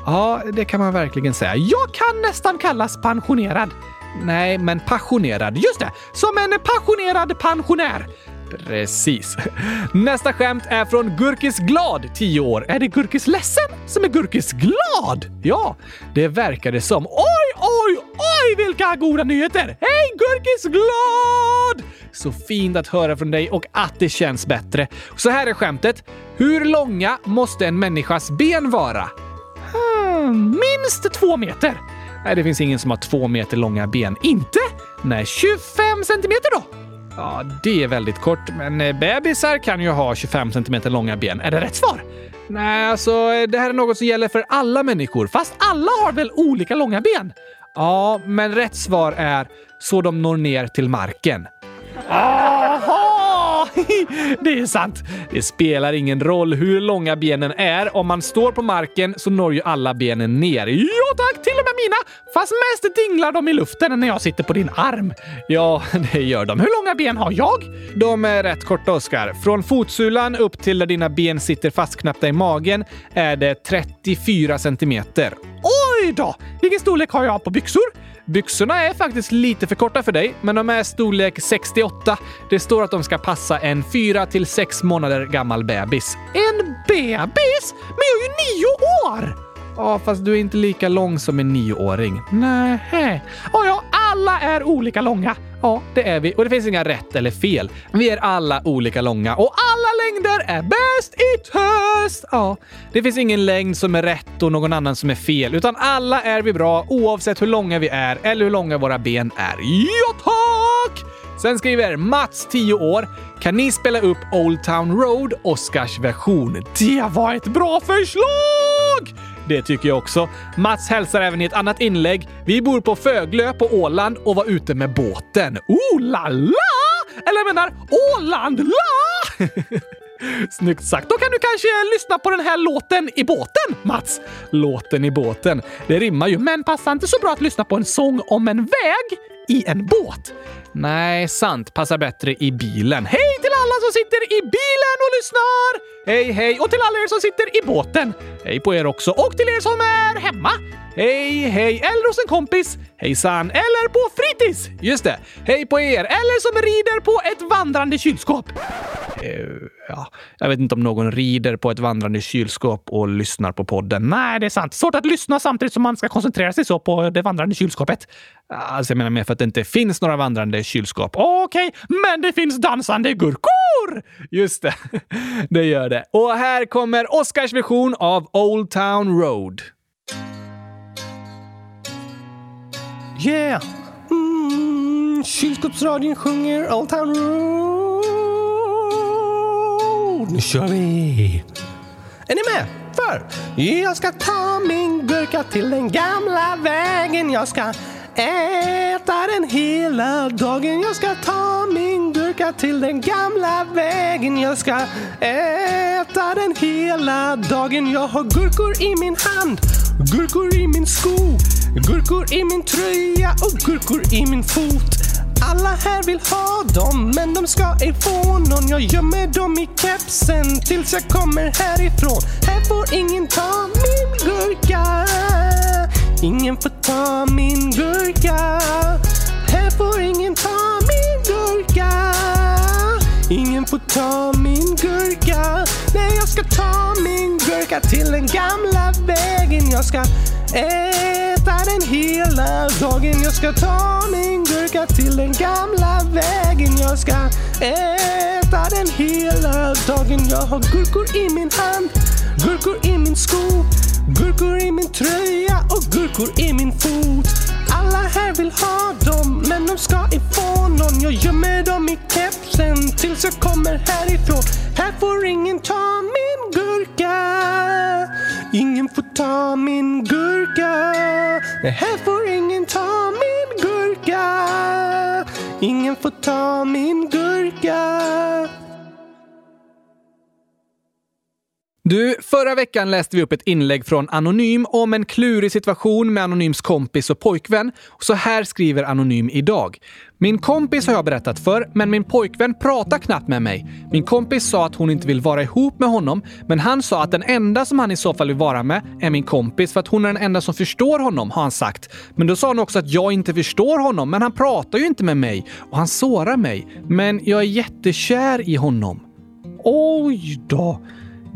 Ja, det kan man verkligen säga. Jag kan nästan kallas pensionerad. Nej, men passionerad. Just det! Som en passionerad pensionär. Precis. Nästa skämt är från Gurkis Glad, 10 år. Är det Gurkis Ledsen som är Gurkis Glad? Ja, det verkar det som. Oj, oj, oj vilka goda nyheter! Hej Gurkis Glad! Så fint att höra från dig och att det känns bättre. Så här är skämtet. Hur långa måste en människas ben vara? Hmm, minst två meter. Nej, det finns ingen som har två meter långa ben. Inte? Nej, 25 centimeter då? Ja, det är väldigt kort, men eh, bebisar kan ju ha 25 cm långa ben. Är det rätt svar? Nej, alltså det här är något som gäller för alla människor, fast alla har väl olika långa ben? Ja, men rätt svar är så de når ner till marken. Aha! (laughs) det är sant. Det spelar ingen roll hur långa benen är. Om man står på marken så når ju alla benen ner. Ja tack, till och med mina! Fast mest dinglar de i luften när jag sitter på din arm. Ja, (laughs) det gör de. Hur långa ben har jag? De är rätt korta, Oskar. Från fotsulan upp till där dina ben sitter fastknäppta i magen är det 34 centimeter. Oj då! Vilken storlek har jag på byxor? Byxorna är faktiskt lite för korta för dig, men de är storlek 68. Det står att de ska passa en 4 till 6 månader gammal bebis. En bebis? Men jag är ju nio år! Ja, fast du är inte lika lång som en nioåring. Nej. Ja, ja, alla är olika långa. Ja, det är vi. Och det finns inga rätt eller fel. Vi är alla olika långa och alla längder är bäst i test! Ja, det finns ingen längd som är rätt och någon annan som är fel, utan alla är vi bra oavsett hur långa vi är eller hur långa våra ben är. Ja, tack! Sen skriver Mats, 10 år. Kan ni spela upp Old Town Road, Oscars version? Det var ett bra förslag! Det tycker jag också. Mats hälsar även i ett annat inlägg. Vi bor på Föglö på Åland och var ute med båten. Oh la la! Eller jag menar Åland la! (laughs) Snyggt sagt. Då kan du kanske lyssna på den här låten i båten, Mats. Låten i båten. Det rimmar ju, men passar inte så bra att lyssna på en sång om en väg i en båt. Nej, sant. Passar bättre i bilen. Hej alla som sitter i bilen och lyssnar! Hej, hej! Och till alla er som sitter i båten. Hej på er också. Och till er som är hemma. Hej, hej! Eller hos en kompis. Hejsan! Eller på fritids! Just det. Hej på er! Eller som rider på ett vandrande kylskåp. Uh, ja, jag vet inte om någon rider på ett vandrande kylskåp och lyssnar på podden. Nej, det är sant. Svårt att lyssna samtidigt som man ska koncentrera sig så på det vandrande kylskåpet. Alltså, jag menar mer för att det inte finns några vandrande kylskåp. Okej, okay, men det finns dansande gurkor! Just det, (laughs) det gör det. Och här kommer Oscars version av Old Town Road. Yeah! Mm, kylskåpsradion sjunger Old Town Road. Nu kör vi! Är ni med? För jag ska ta min gurka till den gamla vägen. Jag ska äta den hela dagen. Jag ska ta min gurka till den gamla vägen. Jag ska äta den hela dagen. Jag har gurkor i min hand, gurkor i min sko, gurkor i min tröja och gurkor i min fot. Alla här vill ha dem, men de ska ej få någon. Jag gömmer dem i kepsen tills jag kommer härifrån. Här får ingen ta min gurka. Ingen får ta min gurka. Här får ingen ta min gurka. Ingen får ta min gurka. Nej, jag ska ta min gurka till den gamla vägen. Jag ska äta den hela dagen. Jag ska ta min gurka till den gamla vägen. Jag ska äta den hela dagen. Jag har gurkor i min hand, gurkor i min sko, gurkor i min tröja och gurkor i min fot. Alla här vill ha dem, men de ska ej få någon. Jag gömmer dem i kepsen tills jag kommer härifrån. Här får ingen ta min gurka. Ingen får ta min gurka. Nej, här får ingen ta min gurka. Ingen får ta min gurka. Du, förra veckan läste vi upp ett inlägg från Anonym om en klurig situation med Anonyms kompis och pojkvän. Så här skriver Anonym idag. Min kompis har jag berättat för, men min pojkvän pratar knappt med mig. Min kompis sa att hon inte vill vara ihop med honom, men han sa att den enda som han i så fall vill vara med är min kompis för att hon är den enda som förstår honom, har han sagt. Men då sa han också att jag inte förstår honom, men han pratar ju inte med mig och han sårar mig. Men jag är jättekär i honom. Oj då!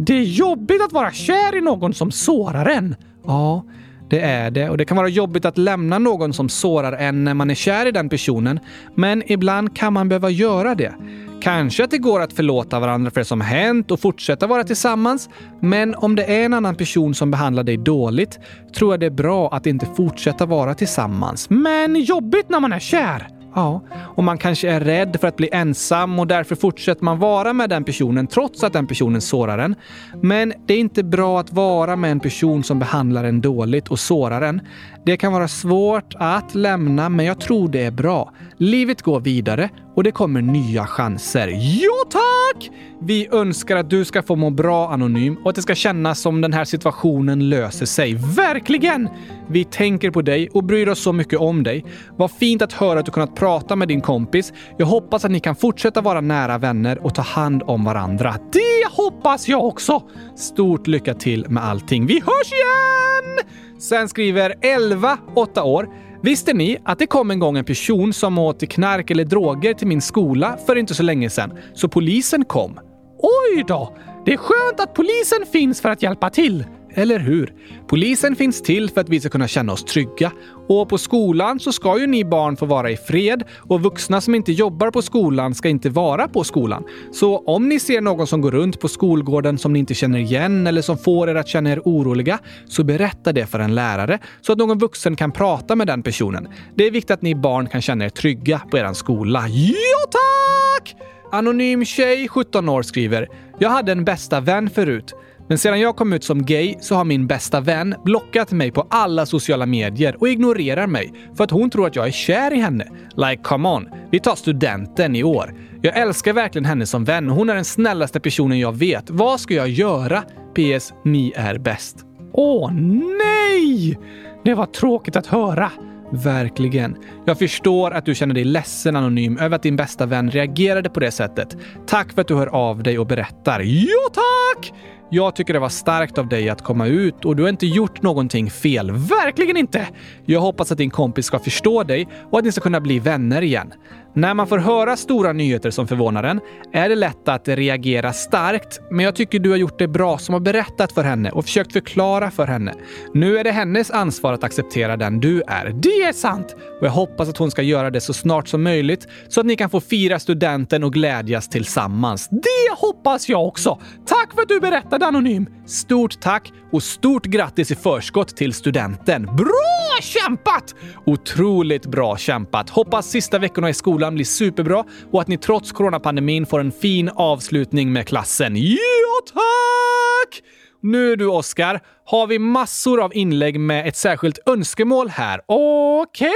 Det är jobbigt att vara kär i någon som sårar en. Ja, det är det. Och det kan vara jobbigt att lämna någon som sårar en när man är kär i den personen. Men ibland kan man behöva göra det. Kanske att det går att förlåta varandra för det som hänt och fortsätta vara tillsammans. Men om det är en annan person som behandlar dig dåligt tror jag det är bra att inte fortsätta vara tillsammans. Men jobbigt när man är kär! Ja, och man kanske är rädd för att bli ensam och därför fortsätter man vara med den personen trots att den personen sårar en. Men det är inte bra att vara med en person som behandlar en dåligt och sårar en. Det kan vara svårt att lämna, men jag tror det är bra. Livet går vidare och det kommer nya chanser. Ja, tack! Vi önskar att du ska få må bra anonym och att det ska kännas som den här situationen löser sig. Verkligen! Vi tänker på dig och bryr oss så mycket om dig. Vad fint att höra att du kunnat prata med din kompis. Jag hoppas att ni kan fortsätta vara nära vänner och ta hand om varandra. Det hoppas jag också! Stort lycka till med allting. Vi hörs igen! Sen skriver 11, 8 år. Visste ni att det kom en gång en person som åt knark eller droger till min skola för inte så länge sedan, så polisen kom? Oj då! Det är skönt att polisen finns för att hjälpa till. Eller hur? Polisen finns till för att vi ska kunna känna oss trygga. Och på skolan så ska ju ni barn få vara i fred och vuxna som inte jobbar på skolan ska inte vara på skolan. Så om ni ser någon som går runt på skolgården som ni inte känner igen eller som får er att känna er oroliga, så berätta det för en lärare så att någon vuxen kan prata med den personen. Det är viktigt att ni barn kan känna er trygga på er skola. Ja, tack! Anonym tjej, 17 år, skriver “Jag hade en bästa vän förut. Men sedan jag kom ut som gay så har min bästa vän blockat mig på alla sociala medier och ignorerar mig för att hon tror att jag är kär i henne. Like, come on. Vi tar studenten i år. Jag älskar verkligen henne som vän och hon är den snällaste personen jag vet. Vad ska jag göra? PS. Ni är bäst. Åh nej! Det var tråkigt att höra. Verkligen. Jag förstår att du känner dig ledsen anonym över att din bästa vän reagerade på det sättet. Tack för att du hör av dig och berättar. Jo tack! Jag tycker det var starkt av dig att komma ut och du har inte gjort någonting fel. Verkligen inte! Jag hoppas att din kompis ska förstå dig och att ni ska kunna bli vänner igen. När man får höra stora nyheter som förvånar en är det lätt att reagera starkt, men jag tycker du har gjort det bra som har berättat för henne och försökt förklara för henne. Nu är det hennes ansvar att acceptera den du är. Det är sant! Och jag hoppas att hon ska göra det så snart som möjligt så att ni kan få fira studenten och glädjas tillsammans. Det hoppas jag också! Tack för att du berättade Anonym! Stort tack och stort grattis i förskott till studenten. Bra kämpat! Otroligt bra kämpat! Hoppas sista veckorna i skolan blir superbra och att ni trots coronapandemin får en fin avslutning med klassen. Ja, tack! Nu du, Oskar, har vi massor av inlägg med ett särskilt önskemål här. Okej? Okay.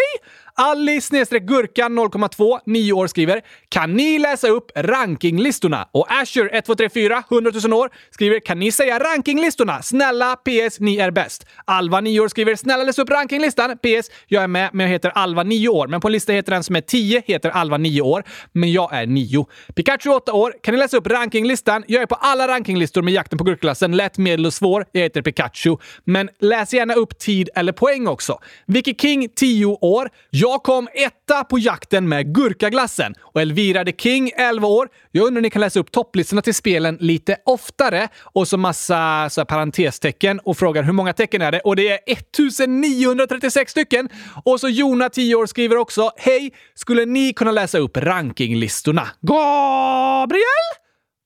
Alice-gurkan 0,2, 9 år skriver “Kan ni läsa upp rankinglistorna?” och Asher 1234, 100 000 år, skriver “Kan ni säga rankinglistorna? Snälla PS, ni är bäst.” Alva, 9 år, skriver “Snälla läs upp rankinglistan. PS, jag är med, men jag heter Alva, 9 år. Men på en lista heter den som är 10 heter Alva, 9 år. Men jag är 9. Pikachu, 8 år. Kan ni läsa upp rankinglistan? Jag är på alla rankinglistor med jakten på gurkklassen. Lätt, medel och svår. Jag heter Pikachu. Men läs gärna upp tid eller poäng också. Vicky King, 10 år. Jag kom etta på jakten med gurkaglassen och Elvira the King, 11 år. Jag undrar om ni kan läsa upp topplistorna till spelen lite oftare och så massa så parentestecken och frågar hur många tecken är det? Och det är 1936 stycken. Och så Jona, 10 år, skriver också Hej! Skulle ni kunna läsa upp rankinglistorna? Gabriel?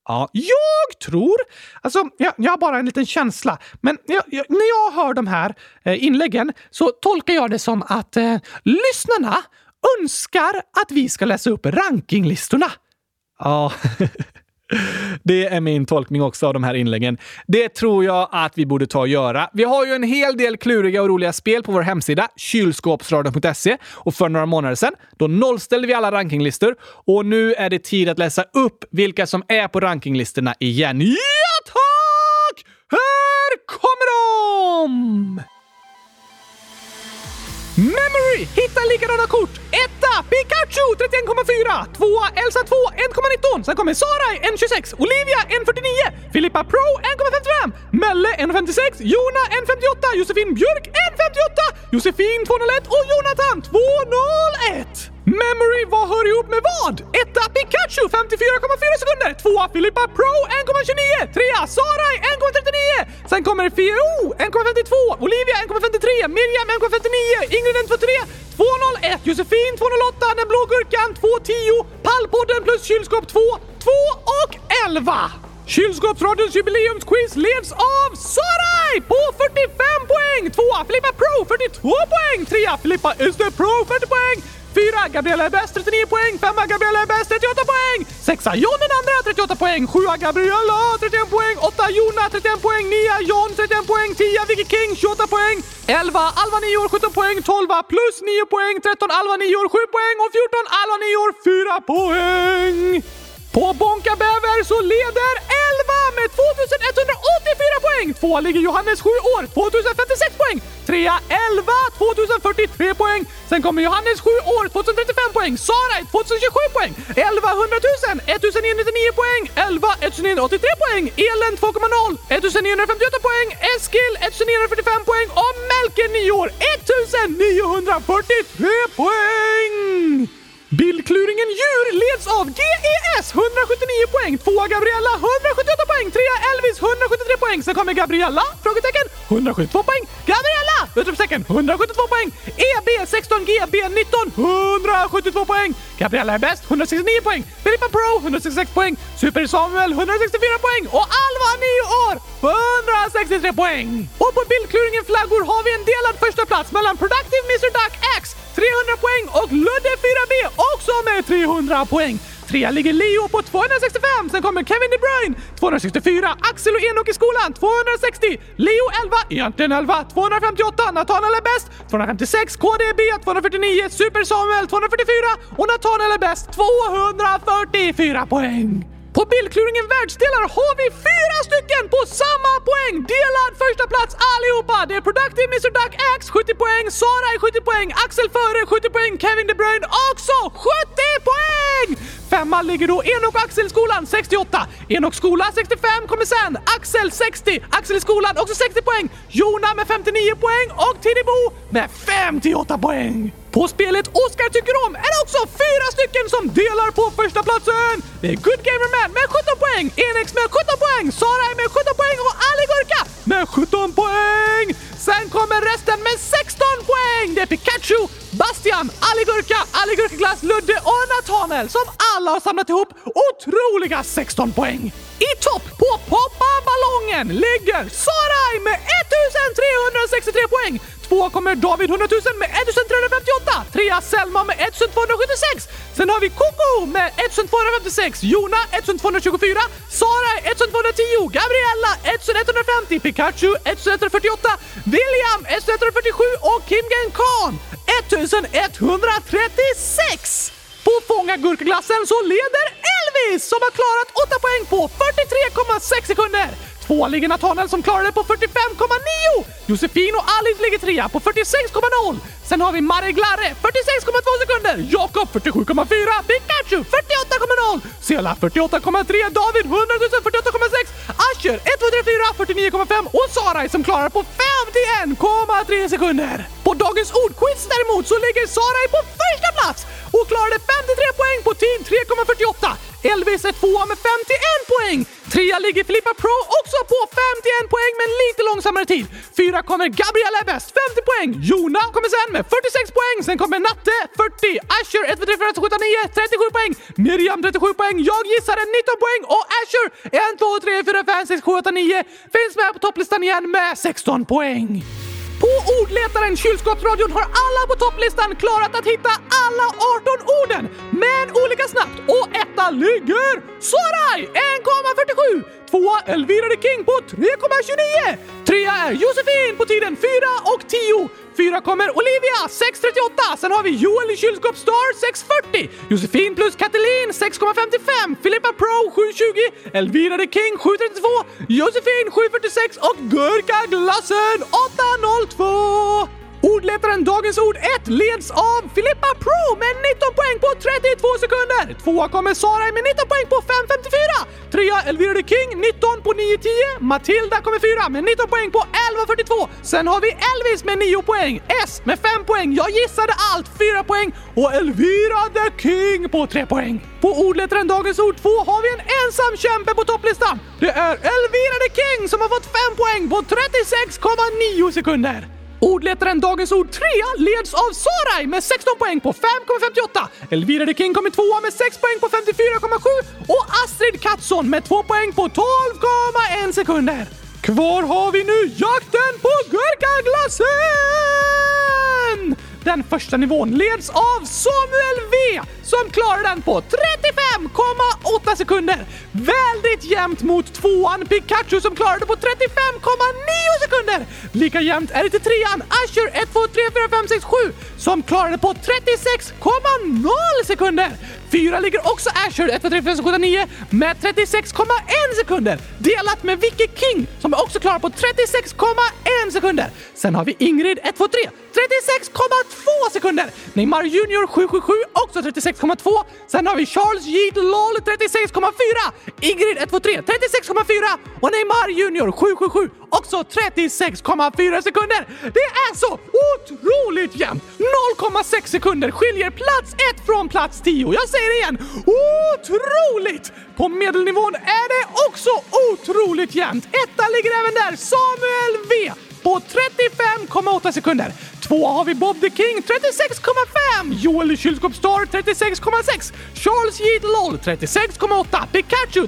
Ja, jag tror... Alltså, jag, jag har bara en liten känsla. Men jag, jag, när jag hör de här eh, inläggen så tolkar jag det som att eh, lyssnarna önskar att vi ska läsa upp rankinglistorna. Ja, (laughs) Det är min tolkning också av de här inläggen. Det tror jag att vi borde ta och göra. Vi har ju en hel del kluriga och roliga spel på vår hemsida kylskåpsradion.se och för några månader sedan då nollställde vi alla rankinglistor och nu är det tid att läsa upp vilka som är på rankinglistorna igen. Ja, tack! Här kommer de! Memory! Hitta likadana kort! Etta! Pikachu 31,4. Tvåa Elsa 2 1,19. Sen kommer Sarai 1,26. Olivia 1,49. Filippa Pro 1,55. Melle 1,56. Jona 1,58. Josefin Björk 1,58. Josefin 201 och Jonathan 201. Memory, vad hör ihop med vad? Etta Pikachu 54,4 sekunder. Tvåa Filippa Pro 1,29. Trea Sarai 1,39. Sen kommer Fio 1,52. Olivia 1,53. Miriam 1,59. Ingrid 1,23. 201. Josefin 208. Den blå gurkan 210. Pallpodden plus kylskåp 2. 2 och 11. Kylskåpsradions jubileumsquiz leds av Sarai på 45 poäng! Tvåa Filippa Pro 42 poäng! Trea Filippa is the Pro 40 poäng! Fyra, Gabriella är bäst, 39 poäng. Femma, Gabriella är bäst, 38 poäng. Sexa John den andra 38 poäng. Sjua Gabriella 31 poäng. Åtta Jona 31 poäng. Nia John 31 poäng. Tia, Vicky King 28 poäng. 11 Alva 9 år 17 poäng. 12 plus 9 poäng. 13 Alva 9 år 7 poäng. Och 14 Alva 9 år 4 poäng. På Bonka Bäver så leder 11 med 2184 poäng. Tvåa ligger Johannes 7 år, 2056 poäng. Trea 11, 2043 poäng. Sen kommer Johannes 7 år, 2035 poäng. Sara 2027 poäng. 11 100 000, 1999 poäng. 11 1983 poäng. Elen 2,0, 1958 poäng. Eskil 1945 poäng. Och Melker 9 år, 1943 poäng. Bildkluringen djur leds av GES 179 poäng, tvåa Gabriella 178 poäng, trea Elvis 173 poäng, sen kommer Gabriella? Frågetecken. 172 poäng, Gabriella! Utropstecken. 172 poäng, EB 16 GB 19 172 poäng, Gabriella är bäst. 169 poäng, Filippa Pro 166 poäng, Super Samuel 164 poäng. Och Alva 9 år 163 poäng. Och på bildkluringen flaggor har vi en delad första plats mellan Productive Mr Duck X 300 poäng och Ludde 4B också med 300 poäng. Trea ligger Leo på 265, sen kommer Kevin De Bruyne 264, Axel och Enok i skolan 260, Leo 11, egentligen 11, 258, Nathanael är bäst 256, KDB 249, Super Samuel 244 och Nathanael är bäst 244 poäng. På bildkluringen världsdelar har vi fyra stycken på samma poäng! Delad första plats allihopa! Det är Productive Mr Duck X 70 poäng, Sara är 70 poäng, Axel före 70 poäng, Kevin De Bruyne också 70 poäng! Femma ligger då Enok och Axelskolan 68, Enok skola 65 kommer sen, Axel 60, Axel skolan också 60 poäng, Jona med 59 poäng och Tidibo med 58 poäng! På spelet Oskar tycker om är det också fyra stycken som delar på första platsen. Det är Good Gamer Man med 17 poäng, Enix med 17 poäng, Sara är med 17 poäng och Ali Gurka med 17 poäng. Sen kommer resten med 16 poäng. Det är Pikachu, Bastian, Alligurka, Alligurkaglass, Ludde och Nathanael som alla har samlat ihop otroliga 16 poäng. I topp på Poppa ballongen ligger Sarai med 1363 poäng. Två kommer David 100 000 med 1358. Trea Selma med 1276. Sen har vi Coco med 1256. Jona 1224. Sara 1210. Gabriella 1150. Pikachu 1148. William 1147 och Kimgen Khan 1136. På Fånga gurkaglassen så leder Elvis som har klarat 8 poäng på 43,6 sekunder. Tvåa ligger Nathanael som klarar det på 45,9. Josefin och Alice ligger trea på 46,0. Sen har vi Mari Glarre 46,2 sekunder. Jakob 47,4. Pikachu 48,0. Sela 48,3. David 100 48,6. Asher 1, 2, 3, 4, 49,5 och Sarai som klarar på 51,3 sekunder. På dagens ordquiz däremot så ligger Sarai på första plats och klarade 53 poäng på tid 3,48. Elvis är tvåa med 51 poäng. Trea ligger Filippa Pro också på 51 poäng men lite långsammare tid. Fyra kommer Gabriella är bäst, 50 poäng. Jona kommer sen med 46 poäng. Sen kommer Natte, 40. Asher, 1, 2, 3, 4, 7, 9, 37 poäng. Miriam, 37 poäng. Jag gissade 19 poäng. Och Asher, 1, 2, 3, 4, 5, 6, 7, 8, 9 finns med på topplistan igen med 16 poäng. På ordletaren Kylskåpsradion har alla på topplistan klarat att hitta alla 18 orden, men olika snabbt. Och etta ligger Sarai 1,47. Tvåa Elvira the King på 3,29. Trea är Josefin på tiden 4 och 10. Fyra kommer Olivia 6.38. Sen har vi Joel i kylskåp Star 6.40. Josefin plus Katalin 6.55. Filippa Pro 7.20. Elvira the King 7.32. Josefin 7.46 och Gurka Glassen 8.02. Ordletaren Dagens Ord 1 leds av Filippa Pro med 19 poäng på 32 sekunder. Tvåa kommer Sara med 19 poäng på 5.54. Trea Elvira the King 19 på 9.10. Matilda kommer fyra med 19 poäng på 11.42. Sen har vi Elvis med 9 poäng. S med 5 poäng. Jag gissade allt 4 poäng. Och Elvira the King på 3 poäng. På ordletaren Dagens Ord 2 har vi en ensam kämpe på topplistan. Det är Elvira the King som har fått 5 poäng på 36,9 sekunder. Ordletaren Dagens Ord 3 leds av Sarai med 16 poäng på 5,58. Elvira the King kommer tvåa med 6 poäng på 54,7 och Astrid Katsson med 2 poäng på 12,1 sekunder. Kvar har vi nu jakten på gurkaglassen! Den första nivån leds av Samuel V som klarar den på 35,8 sekunder. Väldigt jämnt mot tvåan Pikachu som klarade på 35,9 sekunder. Lika jämnt är det till trean Asher 1, 2, 3, 4, 5, 6, 7 som klarade på 36,0 sekunder. Fyra ligger också Asher 1, 2, 3, 4, 5, 6, 7, 9 med 36,1 sekunder. Delat med Vicky King som också klarar på 36,1 sekunder. Sen har vi Ingrid 1, 2, 3 36,2 sekunder! Neymar Junior 777 också 36, 36,2. Sen har vi Charles Yeet LOL 36,4. Ingrid 123 36,4 och Neymar Junior 777 också 36,4 sekunder. Det är så otroligt jämnt! 0,6 sekunder skiljer plats 1 från plats 10. Jag säger det igen, otroligt! På medelnivån är det också otroligt jämnt. Etta ligger även där, Samuel V på 35,8 sekunder. Två har vi Bob the King 36,5, Joel Kylskåpsstar 36,6, Charles Yeet Loll, 36,8, Pikachu 37,1,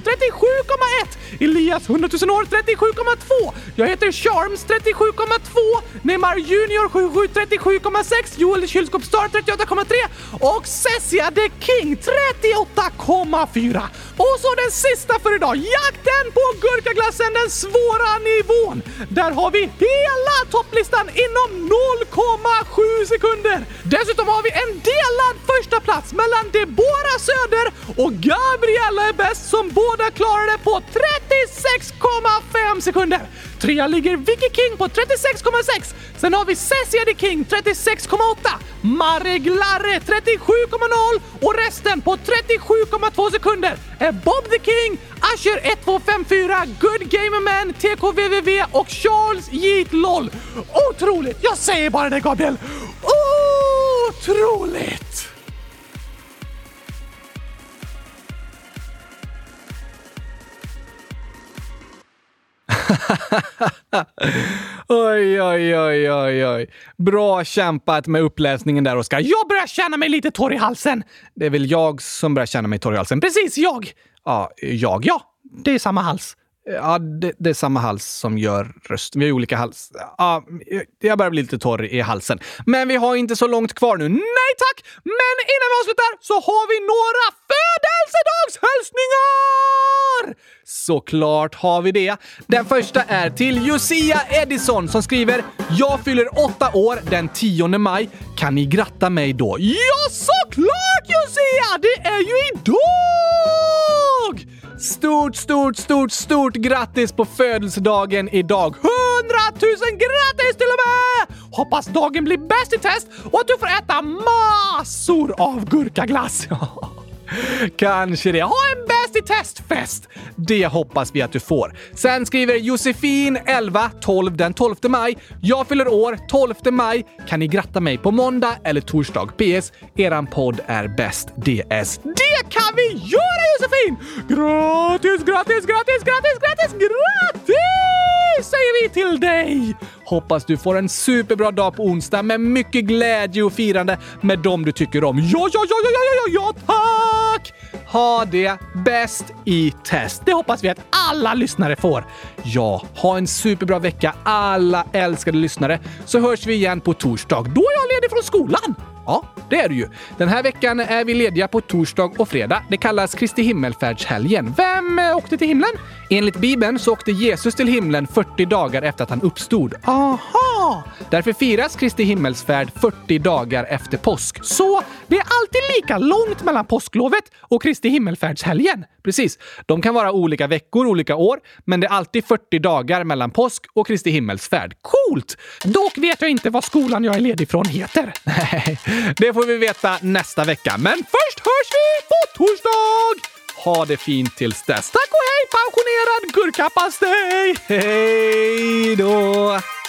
Elias 100 000 år 37,2, jag heter Charms 37,2, Neymar Junior 77 37,6, Joel Kylskåpsstar 38,3 och Cessia the King 38,4. Och så den sista för idag, jakten på gurkaglassen, den svåra nivån. Där har vi hela topplistan inom 0, sekunder. Dessutom har vi en delad första plats mellan Deborah Söder och Gabriella är bäst som båda klarade på 36,5 sekunder. Trea ligger Vicky King på 36,6. Sen har vi Cessia the King 36,8. Mareglarre 37,0 och resten på 37,2 sekunder är Bob the King, Asher 1254, Good Gamer Man, TKVVV och Charles Yeet LOL. Otroligt! Jag säger bara det Gabriel. Otroligt! Oj, oj, oj, oj, oj. Bra kämpat med uppläsningen där, Oskar. Jag börjar känna mig lite torr i halsen. Det är väl jag som börjar känna mig torr i halsen. Precis, jag! Ja, jag ja. Det är samma hals. Ja, det, det är samma hals som gör rösten. Vi har olika hals. Ja, jag börjar bli lite torr i halsen. Men vi har inte så långt kvar nu. Nej tack! Men innan vi avslutar så har vi några födelsedagshälsningar! Såklart har vi det. Den första är till Josia Edison som skriver “Jag fyller åtta år den 10 maj. Kan ni gratta mig då?” Ja, såklart Josia! Det är ju idag! Stort, stort, stort, stort grattis på födelsedagen idag! 100 000 grattis till och med! Hoppas dagen blir bäst i test och att du får äta massor av gurkaglass. (laughs) Kanske det. Ha en i testfest! Det hoppas vi att du får. Sen skriver Josefin 11 12 den 12 maj. Jag fyller år 12 maj. Kan ni gratta mig på måndag eller torsdag? PS. Eran podd är bäst DS. Det kan vi göra Josefin! Gratis, gratis, gratis, gratis, gratis, gratis! Säger vi till dig! Hoppas du får en superbra dag på onsdag med mycket glädje och firande med dem du tycker om. Ja, ja, ja, ja, ja, ja, ja, tack! Ha det bäst i test. Det hoppas vi att alla lyssnare får. Ja, ha en superbra vecka alla älskade lyssnare så hörs vi igen på torsdag. Då är jag ledig från skolan. Ja, det är du ju. Den här veckan är vi lediga på torsdag och fredag. Det kallas Kristi himmelfärdshelgen. Vem eh, åkte till himlen? Enligt Bibeln så åkte Jesus till himlen 40 dagar efter att han uppstod. Aha! Därför firas Kristi himmelsfärd 40 dagar efter påsk. Så det är alltid lika långt mellan påsklovet och Kristi himmelfärdshelgen. Precis. De kan vara olika veckor, olika år, men det är alltid 40 dagar mellan påsk och Kristi himmelsfärd. Coolt! Dock vet jag inte vad skolan jag är ledig från heter. (laughs) Nej, det får vi veta nästa vecka. Men först hörs vi på torsdag! Ha det fint tills dess. Tack och hej pensionerad gurkapastej! Hej då!